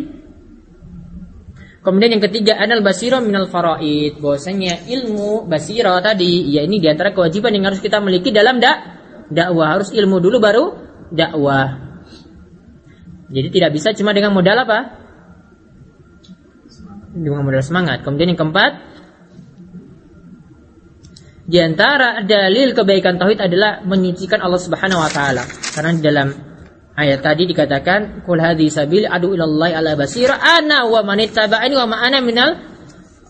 Kemudian yang ketiga anal basiro minal faraid. Bahwasanya ilmu basiro tadi ya ini di antara kewajiban yang harus kita miliki dalam dak dakwah harus ilmu dulu baru dakwah. Jadi tidak bisa cuma dengan modal apa? Dengan modal semangat. Kemudian yang keempat di antara dalil kebaikan tauhid adalah menyucikan Allah Subhanahu wa taala. Karena di dalam ayat tadi dikatakan kul hadhi sabil adu ilallahi ala basira ana wa man ittaba'ani wa ma ana minal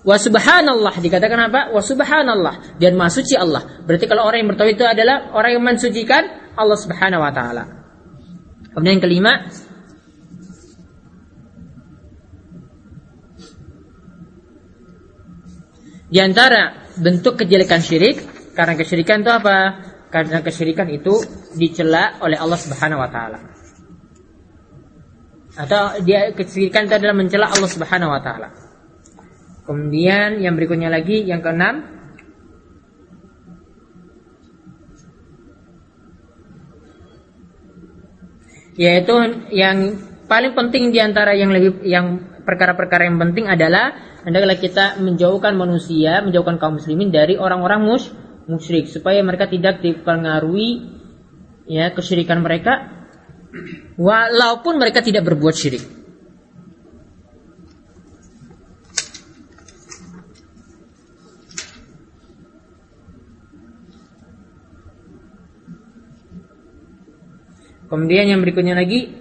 wa subhanallah. Dikatakan apa? Wa subhanallah. Dan maha suci Allah. Berarti kalau orang yang bertauhid itu adalah orang yang mensucikan Allah Subhanahu wa taala. Kemudian yang kelima di antara bentuk kejelekan syirik karena kesyirikan itu apa karena kesyirikan itu dicela oleh Allah Subhanahu wa taala. Atau dia kesyirikan itu adalah mencela Allah Subhanahu wa taala. Kemudian yang berikutnya lagi yang keenam yaitu yang paling penting di antara yang lebih yang perkara-perkara yang penting adalah adalah kita menjauhkan manusia, menjauhkan kaum muslimin dari orang-orang mus musyrik supaya mereka tidak dipengaruhi ya kesyirikan mereka walaupun mereka tidak berbuat syirik. Kemudian yang berikutnya lagi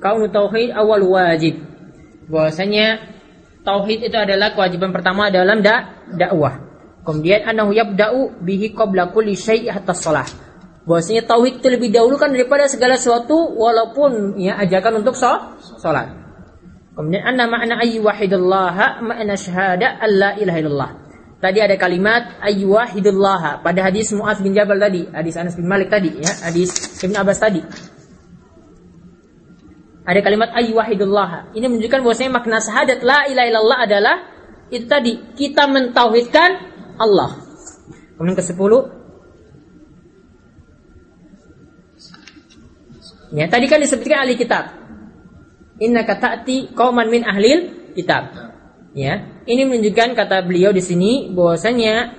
kaum tauhid awal wajib. Bahwasanya tauhid itu adalah kewajiban pertama dalam da dakwah. Kemudian anahu yabda'u bihi qabla kulli syai' hatta shalah. Bahwasanya tauhid itu lebih dahulu kan daripada segala sesuatu walaupun ya ajakan untuk salat. Kemudian anna ma'na ayyi wahidillah ma'na syahada alla ilaha illallah. Tadi ada kalimat ayyuhidullah pada hadis Muaz bin Jabal tadi, hadis Anas bin Malik tadi ya, hadis Ibn Abbas tadi. Ada kalimat ayyuhidullah. Ini menunjukkan bahwasanya makna syahadat la ilaha illallah adalah itu tadi kita mentauhidkan Allah. Kemudian ke-10 Ya, tadi kan disebutkan ahli kitab. Inna kata'ti qauman min ahlil kitab. Ya, ini menunjukkan kata beliau di sini bahwasanya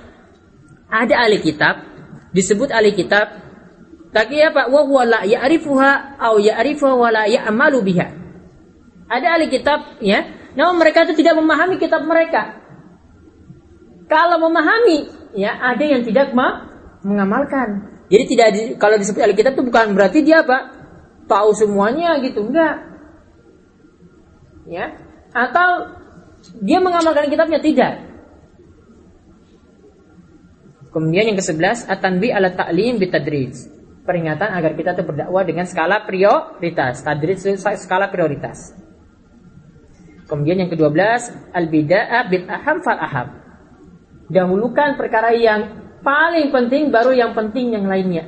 ada ahli kitab disebut ahli kitab tapi apa? Wa huwa la ya'rifuha au ya'rifuha wa la ya'malu biha. Ada ahli kitab ya. Namun mereka itu tidak memahami kitab mereka. Kalau memahami ya ada yang tidak ma mengamalkan. Jadi tidak di- kalau disebut ahli kitab itu bukan berarti dia apa? Tahu semuanya gitu enggak. Ya. Atau dia mengamalkan kitabnya tidak. Kemudian yang ke-11 at-tanbi ala ta'lim bitadrij. Peringatan agar kita tuh berdakwah dengan skala prioritas. Tadrij skala prioritas. Kemudian yang ke-12 al-bida'ah bil aham fal aham. Dahulukan perkara yang paling penting baru yang penting yang lainnya.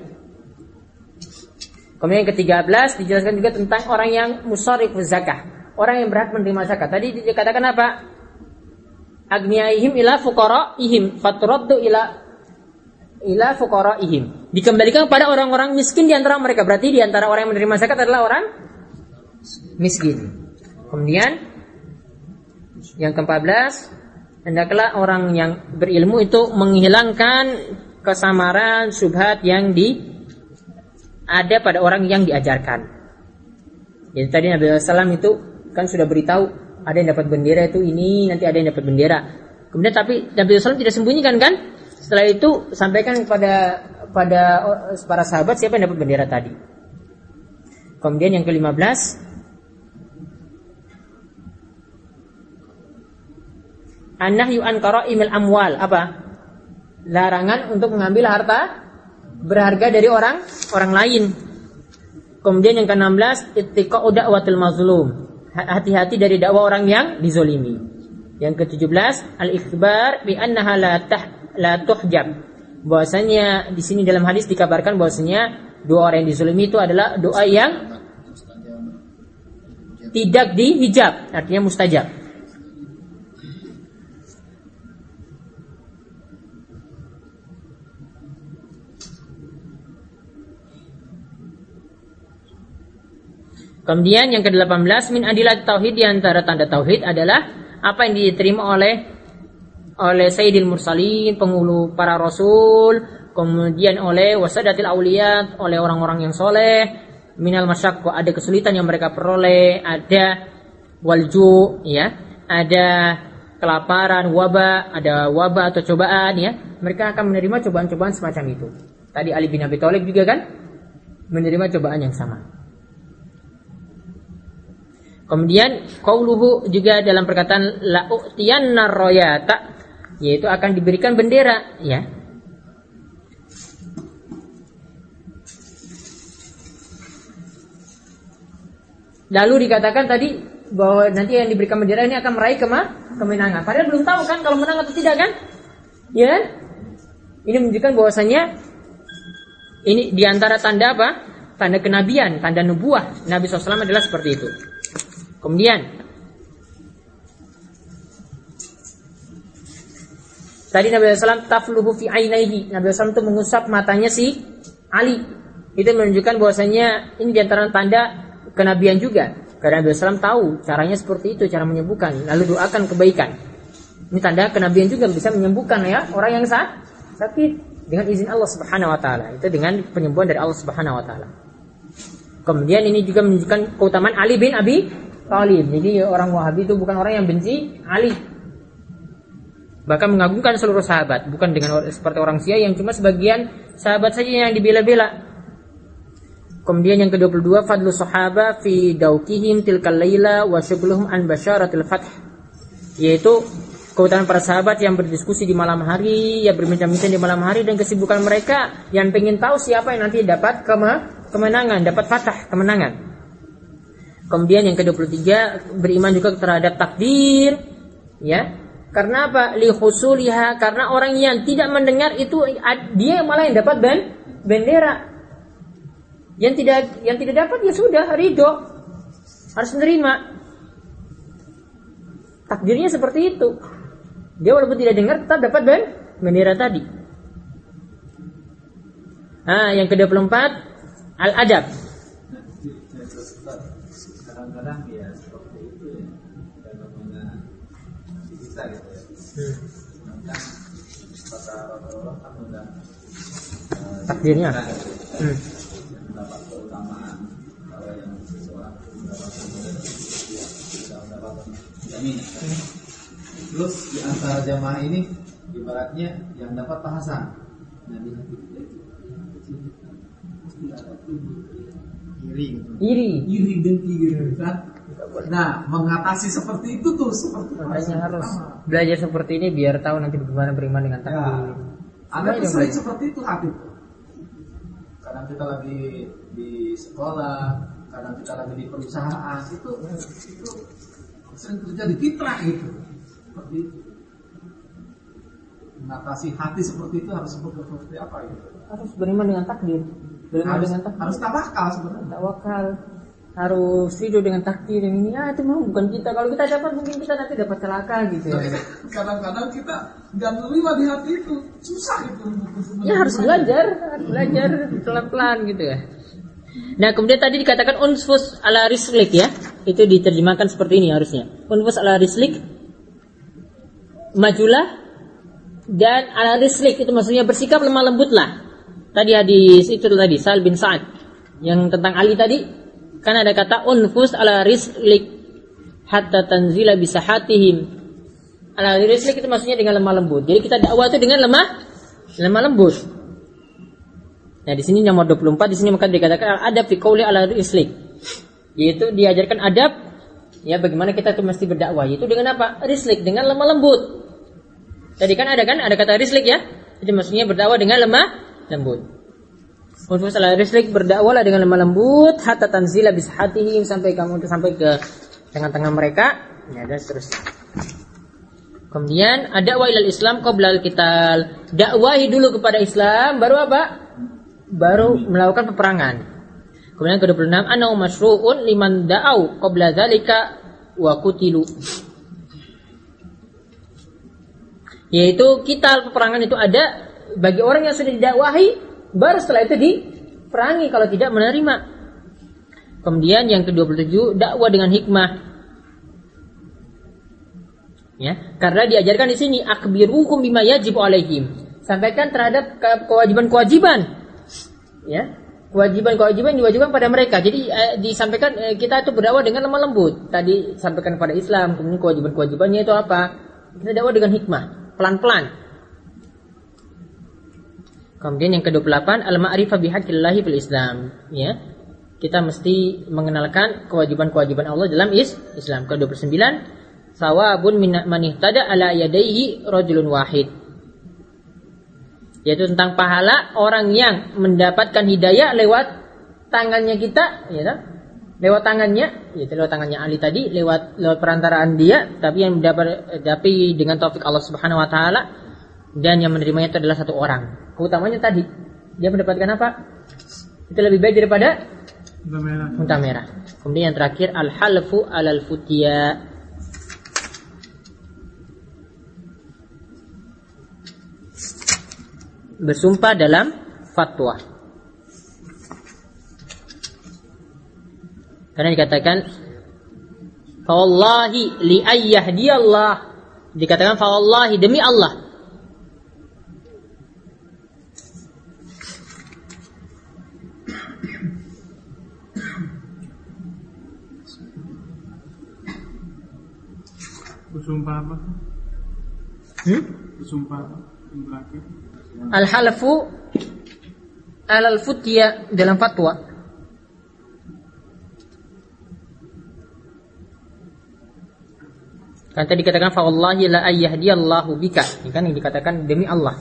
Kemudian yang ke-13 dijelaskan juga tentang orang yang musarif zakah. Orang yang berhak menerima zakat. Tadi dikatakan apa? Agniyaihim ila fuqaraihim faturaddu ila ila fuqaraihim. Dikembalikan kepada orang-orang miskin di antara mereka. Berarti di antara orang yang menerima zakat adalah orang miskin. Kemudian yang ke-14 hendaklah orang yang berilmu itu menghilangkan kesamaran subhat yang di ada pada orang yang diajarkan. Jadi tadi Nabi SAW itu kan sudah beritahu ada yang dapat bendera itu ini nanti ada yang dapat bendera. Kemudian tapi Nabi SAW tidak sembunyikan kan? Setelah itu sampaikan kepada pada para sahabat siapa yang dapat bendera tadi. Kemudian yang ke-15 An-nahyu an qara'imil amwal apa? Larangan untuk mengambil harta berharga dari orang orang lain. Kemudian yang ke-16 ittiqa'u da'watil mazlum. Hati-hati dari dakwah orang yang dizolimi. Yang ke-17 al-ikhbar bi annaha la la tuhjab. Bahwasanya di sini dalam hadis dikabarkan bahwasanya doa orang yang dizolimi itu adalah doa yang tidak dihijab, artinya mustajab. Kemudian yang ke-18 min adilat tauhid di antara tanda tauhid adalah apa yang diterima oleh oleh Sayyidil Mursalin, penghulu para rasul, kemudian oleh wasadatil auliyat, oleh orang-orang yang soleh, minal masyakku ada kesulitan yang mereka peroleh, ada walju, ya, ada kelaparan, wabah, ada wabah atau cobaan, ya, mereka akan menerima cobaan-cobaan semacam itu. Tadi Ali bin Abi Thalib juga kan menerima cobaan yang sama. Kemudian qauluhu juga dalam perkataan la u'tiyanna royata yaitu akan diberikan bendera ya. Lalu dikatakan tadi bahwa nanti yang diberikan bendera ini akan meraih kema kemenangan. Padahal belum tahu kan kalau menang atau tidak kan? Ya? Ini menunjukkan bahwasanya ini di antara tanda apa? Tanda kenabian, tanda nubuah Nabi SAW adalah seperti itu. Kemudian Tadi Nabi SAW tafluhu fi ainaihi. Nabi SAW itu mengusap matanya si Ali. Itu menunjukkan bahwasanya ini di antara tanda kenabian juga. Karena Nabi SAW tahu caranya seperti itu, cara menyembuhkan. Lalu doakan kebaikan. Ini tanda kenabian juga bisa menyembuhkan ya orang yang sakit dengan izin Allah Subhanahu Wa Taala. Itu dengan penyembuhan dari Allah Subhanahu Wa Taala. Kemudian ini juga menunjukkan keutamaan Ali bin Abi Thalib. Jadi orang Wahabi itu bukan orang yang benci Ali. Bahkan mengagungkan seluruh sahabat, bukan dengan seperti orang Syiah yang cuma sebagian sahabat saja yang dibela-bela. Kemudian yang ke-22 fadlu sahaba fi daukihim tilkal laila wa syughluhum an basyaratil fath. Yaitu keutamaan para sahabat yang berdiskusi di malam hari, yang berbincang-bincang di malam hari dan kesibukan mereka yang pengen tahu siapa yang nanti dapat kema kemenangan, dapat fatah, kemenangan. Kemudian yang ke-23 beriman juga terhadap takdir, ya. Karena apa? Li husuliha karena orang yang tidak mendengar itu dia malah yang dapat ben bendera. Yang tidak yang tidak dapat ya sudah ridho. Harus menerima. Takdirnya seperti itu. Dia walaupun tidak dengar tetap dapat ben bendera tadi. Nah, yang ke-24 al-adab. kadang-kadang ya kita gitu ya Hmm. sedangkan kata Rasulullah kan udah eh, Takdirnya. Hmm. mendapat keutamaan kalau yang mendapatkan jaminan kan? terus di antara jamaah ini ibaratnya yang dapat pahasan nah di hati kita itu pasti ada Iri gitu. Iri. iri dengki gitu kan nah mengatasi seperti itu tuh seperti Makanya harus pertama. belajar seperti ini biar tahu nanti bagaimana beriman dengan Ya, takdir. ada Semuanya tuh sering seperti itu hati kadang kita lagi di sekolah kadang kita lagi di perusahaan itu itu sering terjadi fitrah gitu. Seperti itu. Mengatasi hati seperti itu harus seperti, seperti apa gitu. Harus beriman dengan takdir. Beriman harus dengan takdir. harus tawakal sebenarnya. Tawakal harus ridho dengan takdir ini. Ya itu memang bukan kita. Kalau kita dapat mungkin kita nanti dapat celaka gitu ya. Kadang-kadang kita nggak menerima di hati itu. Susah itu ya harus belajar. Harus belajar pelan-pelan gitu ya. Nah kemudian tadi dikatakan unfus ala rislik ya. Itu diterjemahkan seperti ini harusnya. Unfus ala rislik majulah dan ala rislik. Itu maksudnya bersikap lemah lembut lah tadi hadis itu tadi Sal bin Sa'ad. Yang tentang Ali tadi kan ada kata unfus ala rislik hatta tanzila bisahatihim ala rislik itu maksudnya dengan lemah lembut. Jadi kita dakwah itu dengan lemah lemah lembut. Nah di sini nomor 24 di sini maka dikatakan adab fi qauli ala rislik yaitu diajarkan adab ya bagaimana kita itu mesti berdakwah. Yaitu dengan apa? Rislik dengan lemah lembut. Tadi kan ada kan? Ada kata rislik ya. Itu maksudnya berdakwah dengan lemah lembut Unfus ala rislik berdakwahlah dengan lemah lembut hatta tanzila bishatihim sampai kamu sampai ke tengah-tengah mereka ya dan seterusnya. Kemudian ada ilal Islam qabla al-qital. Dakwahi dulu kepada Islam baru apa? Baru melakukan peperangan. Kemudian ke-26 anau masyru'un liman da'au qabla dzalika wa qutilu. Yaitu kita peperangan itu ada bagi orang yang sudah didakwahi baru setelah itu diperangi kalau tidak menerima. Kemudian yang ke-27 dakwah dengan hikmah. Ya, karena diajarkan di sini akbiruhum bima yajib alaihim. Sampaikan terhadap ke- kewajiban-kewajiban. Ya. Kewajiban-kewajiban diwajibkan pada mereka. Jadi eh, disampaikan eh, kita itu berdakwah dengan lemah lembut. Tadi sampaikan pada Islam, kemudian kewajiban-kewajibannya itu apa? Kita dakwah dengan hikmah, pelan-pelan. Kemudian yang ke-28 al-ma'rifah bihaqillahi fil Islam, ya. Kita mesti mengenalkan kewajiban-kewajiban Allah dalam is Islam. Ke-29 sawabun min man ihtada ala yadayhi rajulun wahid. Yaitu tentang pahala orang yang mendapatkan hidayah lewat tangannya kita, ya kan? Lewat tangannya, yaitu lewat tangannya Ali tadi, lewat lewat perantaraan dia, tapi yang mendapat tapi dengan taufik Allah Subhanahu wa taala dan yang menerimanya itu adalah satu orang. Keutamanya tadi dia mendapatkan apa? Itu lebih baik daripada merah. unta merah. Kemudian yang terakhir al-halfu alal futia. Bersumpah dalam fatwa. Karena dikatakan Fawallahi li ayyahdiallah Dikatakan fawallahi demi Allah Bersumpah apa? hmm? Bersumpah apa? Al-halfu alal futya dalam fatwa. Kan tadi dikatakan fa wallahi la ayyahdiyallahu bika. Ini kan yang dikatakan demi Allah.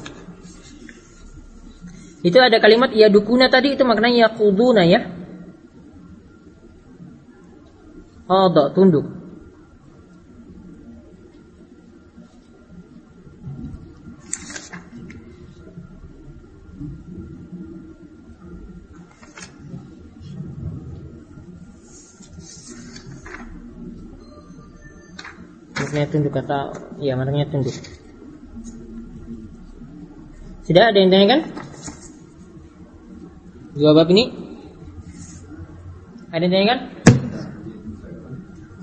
Itu ada kalimat ya dukuna tadi itu maknanya yaquduna ya. Qada tunduk. Maknanya tunduk kata ya maknanya tunduk. Sudah ada yang tanyakan? Dua bab ini? Ada yang kan?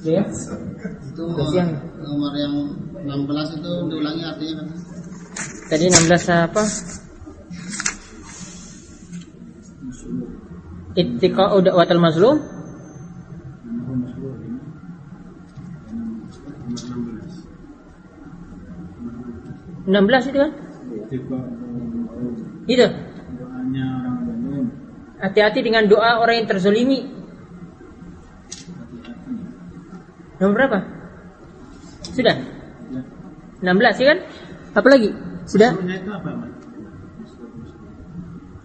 Ya. Itu Udah siang. nomor yang 16 itu diulangi artinya kan? Tadi 16 apa? Ittiqa'u da'watal mazlum. 16 itu kan? Itu. Hati-hati dengan doa orang yang terzolimi. Nomor berapa? Sudah? 16 ya kan? Apa lagi? Sudah? Itu?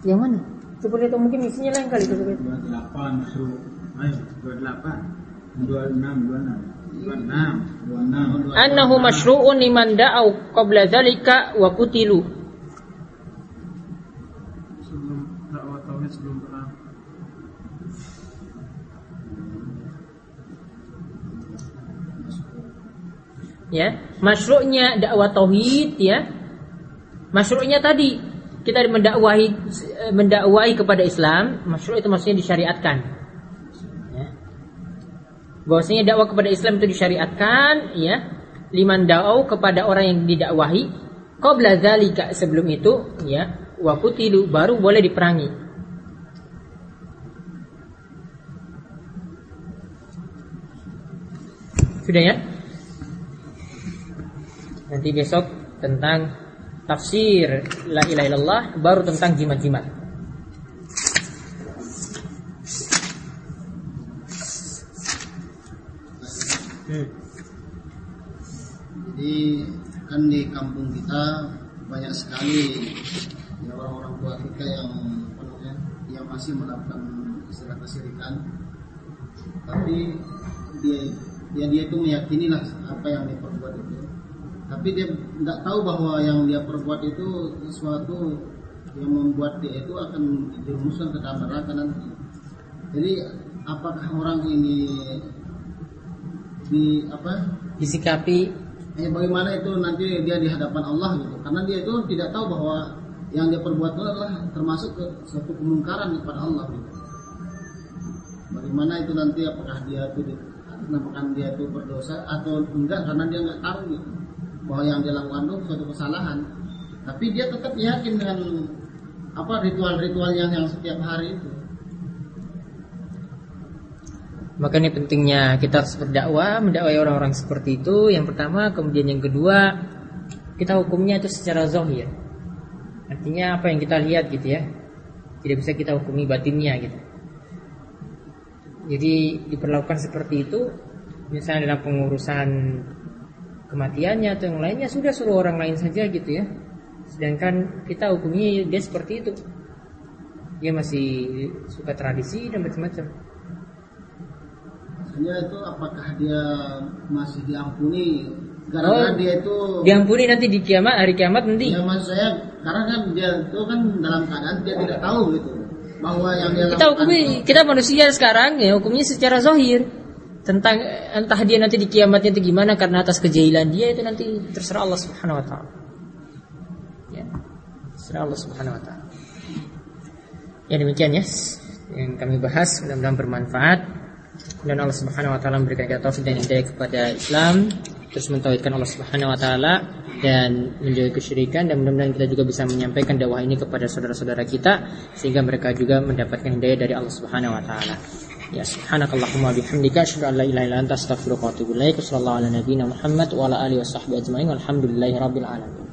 Yang mana? Coba lihat mungkin isinya lain kali coba lihat. 28 masuk ayo 28 26 26 26 26 Annahu masyru'un liman da'au qabla dzalika wa kutilu. Ya, masyru'nya dakwah tauhid ya. Masyru'nya tadi kita mendakwahi mendakwahi kepada Islam, masyru' itu maksudnya disyariatkan. Ya. Bahwasanya dakwah kepada Islam itu disyariatkan ya. Liman da'au kepada orang yang didakwahi qabla dzalika sebelum itu ya wa kutilu baru boleh diperangi. Sudah ya? Nanti besok tentang tafsir la ilaha illallah baru tentang jimat-jimat. Jadi kan di kampung kita banyak sekali ya orang-orang tua kita yang yang masih melakukan istilah kesyirikan. Tapi dia ya dia itu meyakini lah apa yang dia perbuat itu. Tapi dia nggak tahu bahwa yang dia perbuat itu sesuatu yang membuat dia itu akan dirumuskan ke dalam neraka nanti. Jadi apakah orang ini di apa Disikapi Ya, bagaimana itu nanti dia di hadapan Allah gitu. Karena dia itu tidak tahu bahwa yang dia perbuat itu adalah termasuk ke suatu kemungkaran kepada Allah gitu. Bagaimana itu nanti apakah dia itu apakah dia itu berdosa atau enggak karena dia nggak tahu gitu bahwa yang dia lakukan itu suatu kesalahan. Tapi dia tetap yakin dengan apa ritual-ritual yang yang setiap hari itu. Maka ini pentingnya kita harus berdakwah, mendakwai orang-orang seperti itu. Yang pertama, kemudian yang kedua, kita hukumnya itu secara zahir. Artinya apa yang kita lihat gitu ya. Tidak bisa kita hukumi batinnya gitu. Jadi diperlakukan seperti itu, misalnya dalam pengurusan kematiannya atau yang lainnya sudah suruh orang lain saja gitu ya. Sedangkan kita hukumnya dia seperti itu. Dia masih suka tradisi dan macam-macam. Maksudnya itu apakah dia masih diampuni gara-gara Oh, dia itu Diampuni nanti di kiamat hari kiamat nanti. Ya maksud saya karena kan dia itu kan dalam keadaan dia tidak tahu gitu bahwa yang dia Kita hukumi itu- kita manusia sekarang ya hukumnya secara zahir tentang entah dia nanti di kiamatnya itu gimana karena atas kejahilan dia itu nanti terserah Allah Subhanahu wa taala. Ya. Terserah Allah Subhanahu wa taala. Ya demikian ya yang kami bahas mudah-mudahan bermanfaat dan Allah Subhanahu wa taala memberikan kita taufik dan hidayah kepada Islam terus mentauhidkan Allah Subhanahu wa taala dan menjauhi kesyirikan dan mudah-mudahan kita juga bisa menyampaikan dakwah ini kepada saudara-saudara kita sehingga mereka juga mendapatkan hidayah dari Allah Subhanahu wa taala. Ya subhanakallahumma bihamdika asyhadu an la ilaha illa anta astaghfiruka wa atubu ilaik. Ala nabiyyina Muhammad wa ala alihi washabbihi ajmain. Walhamdulillahirabbil alamin.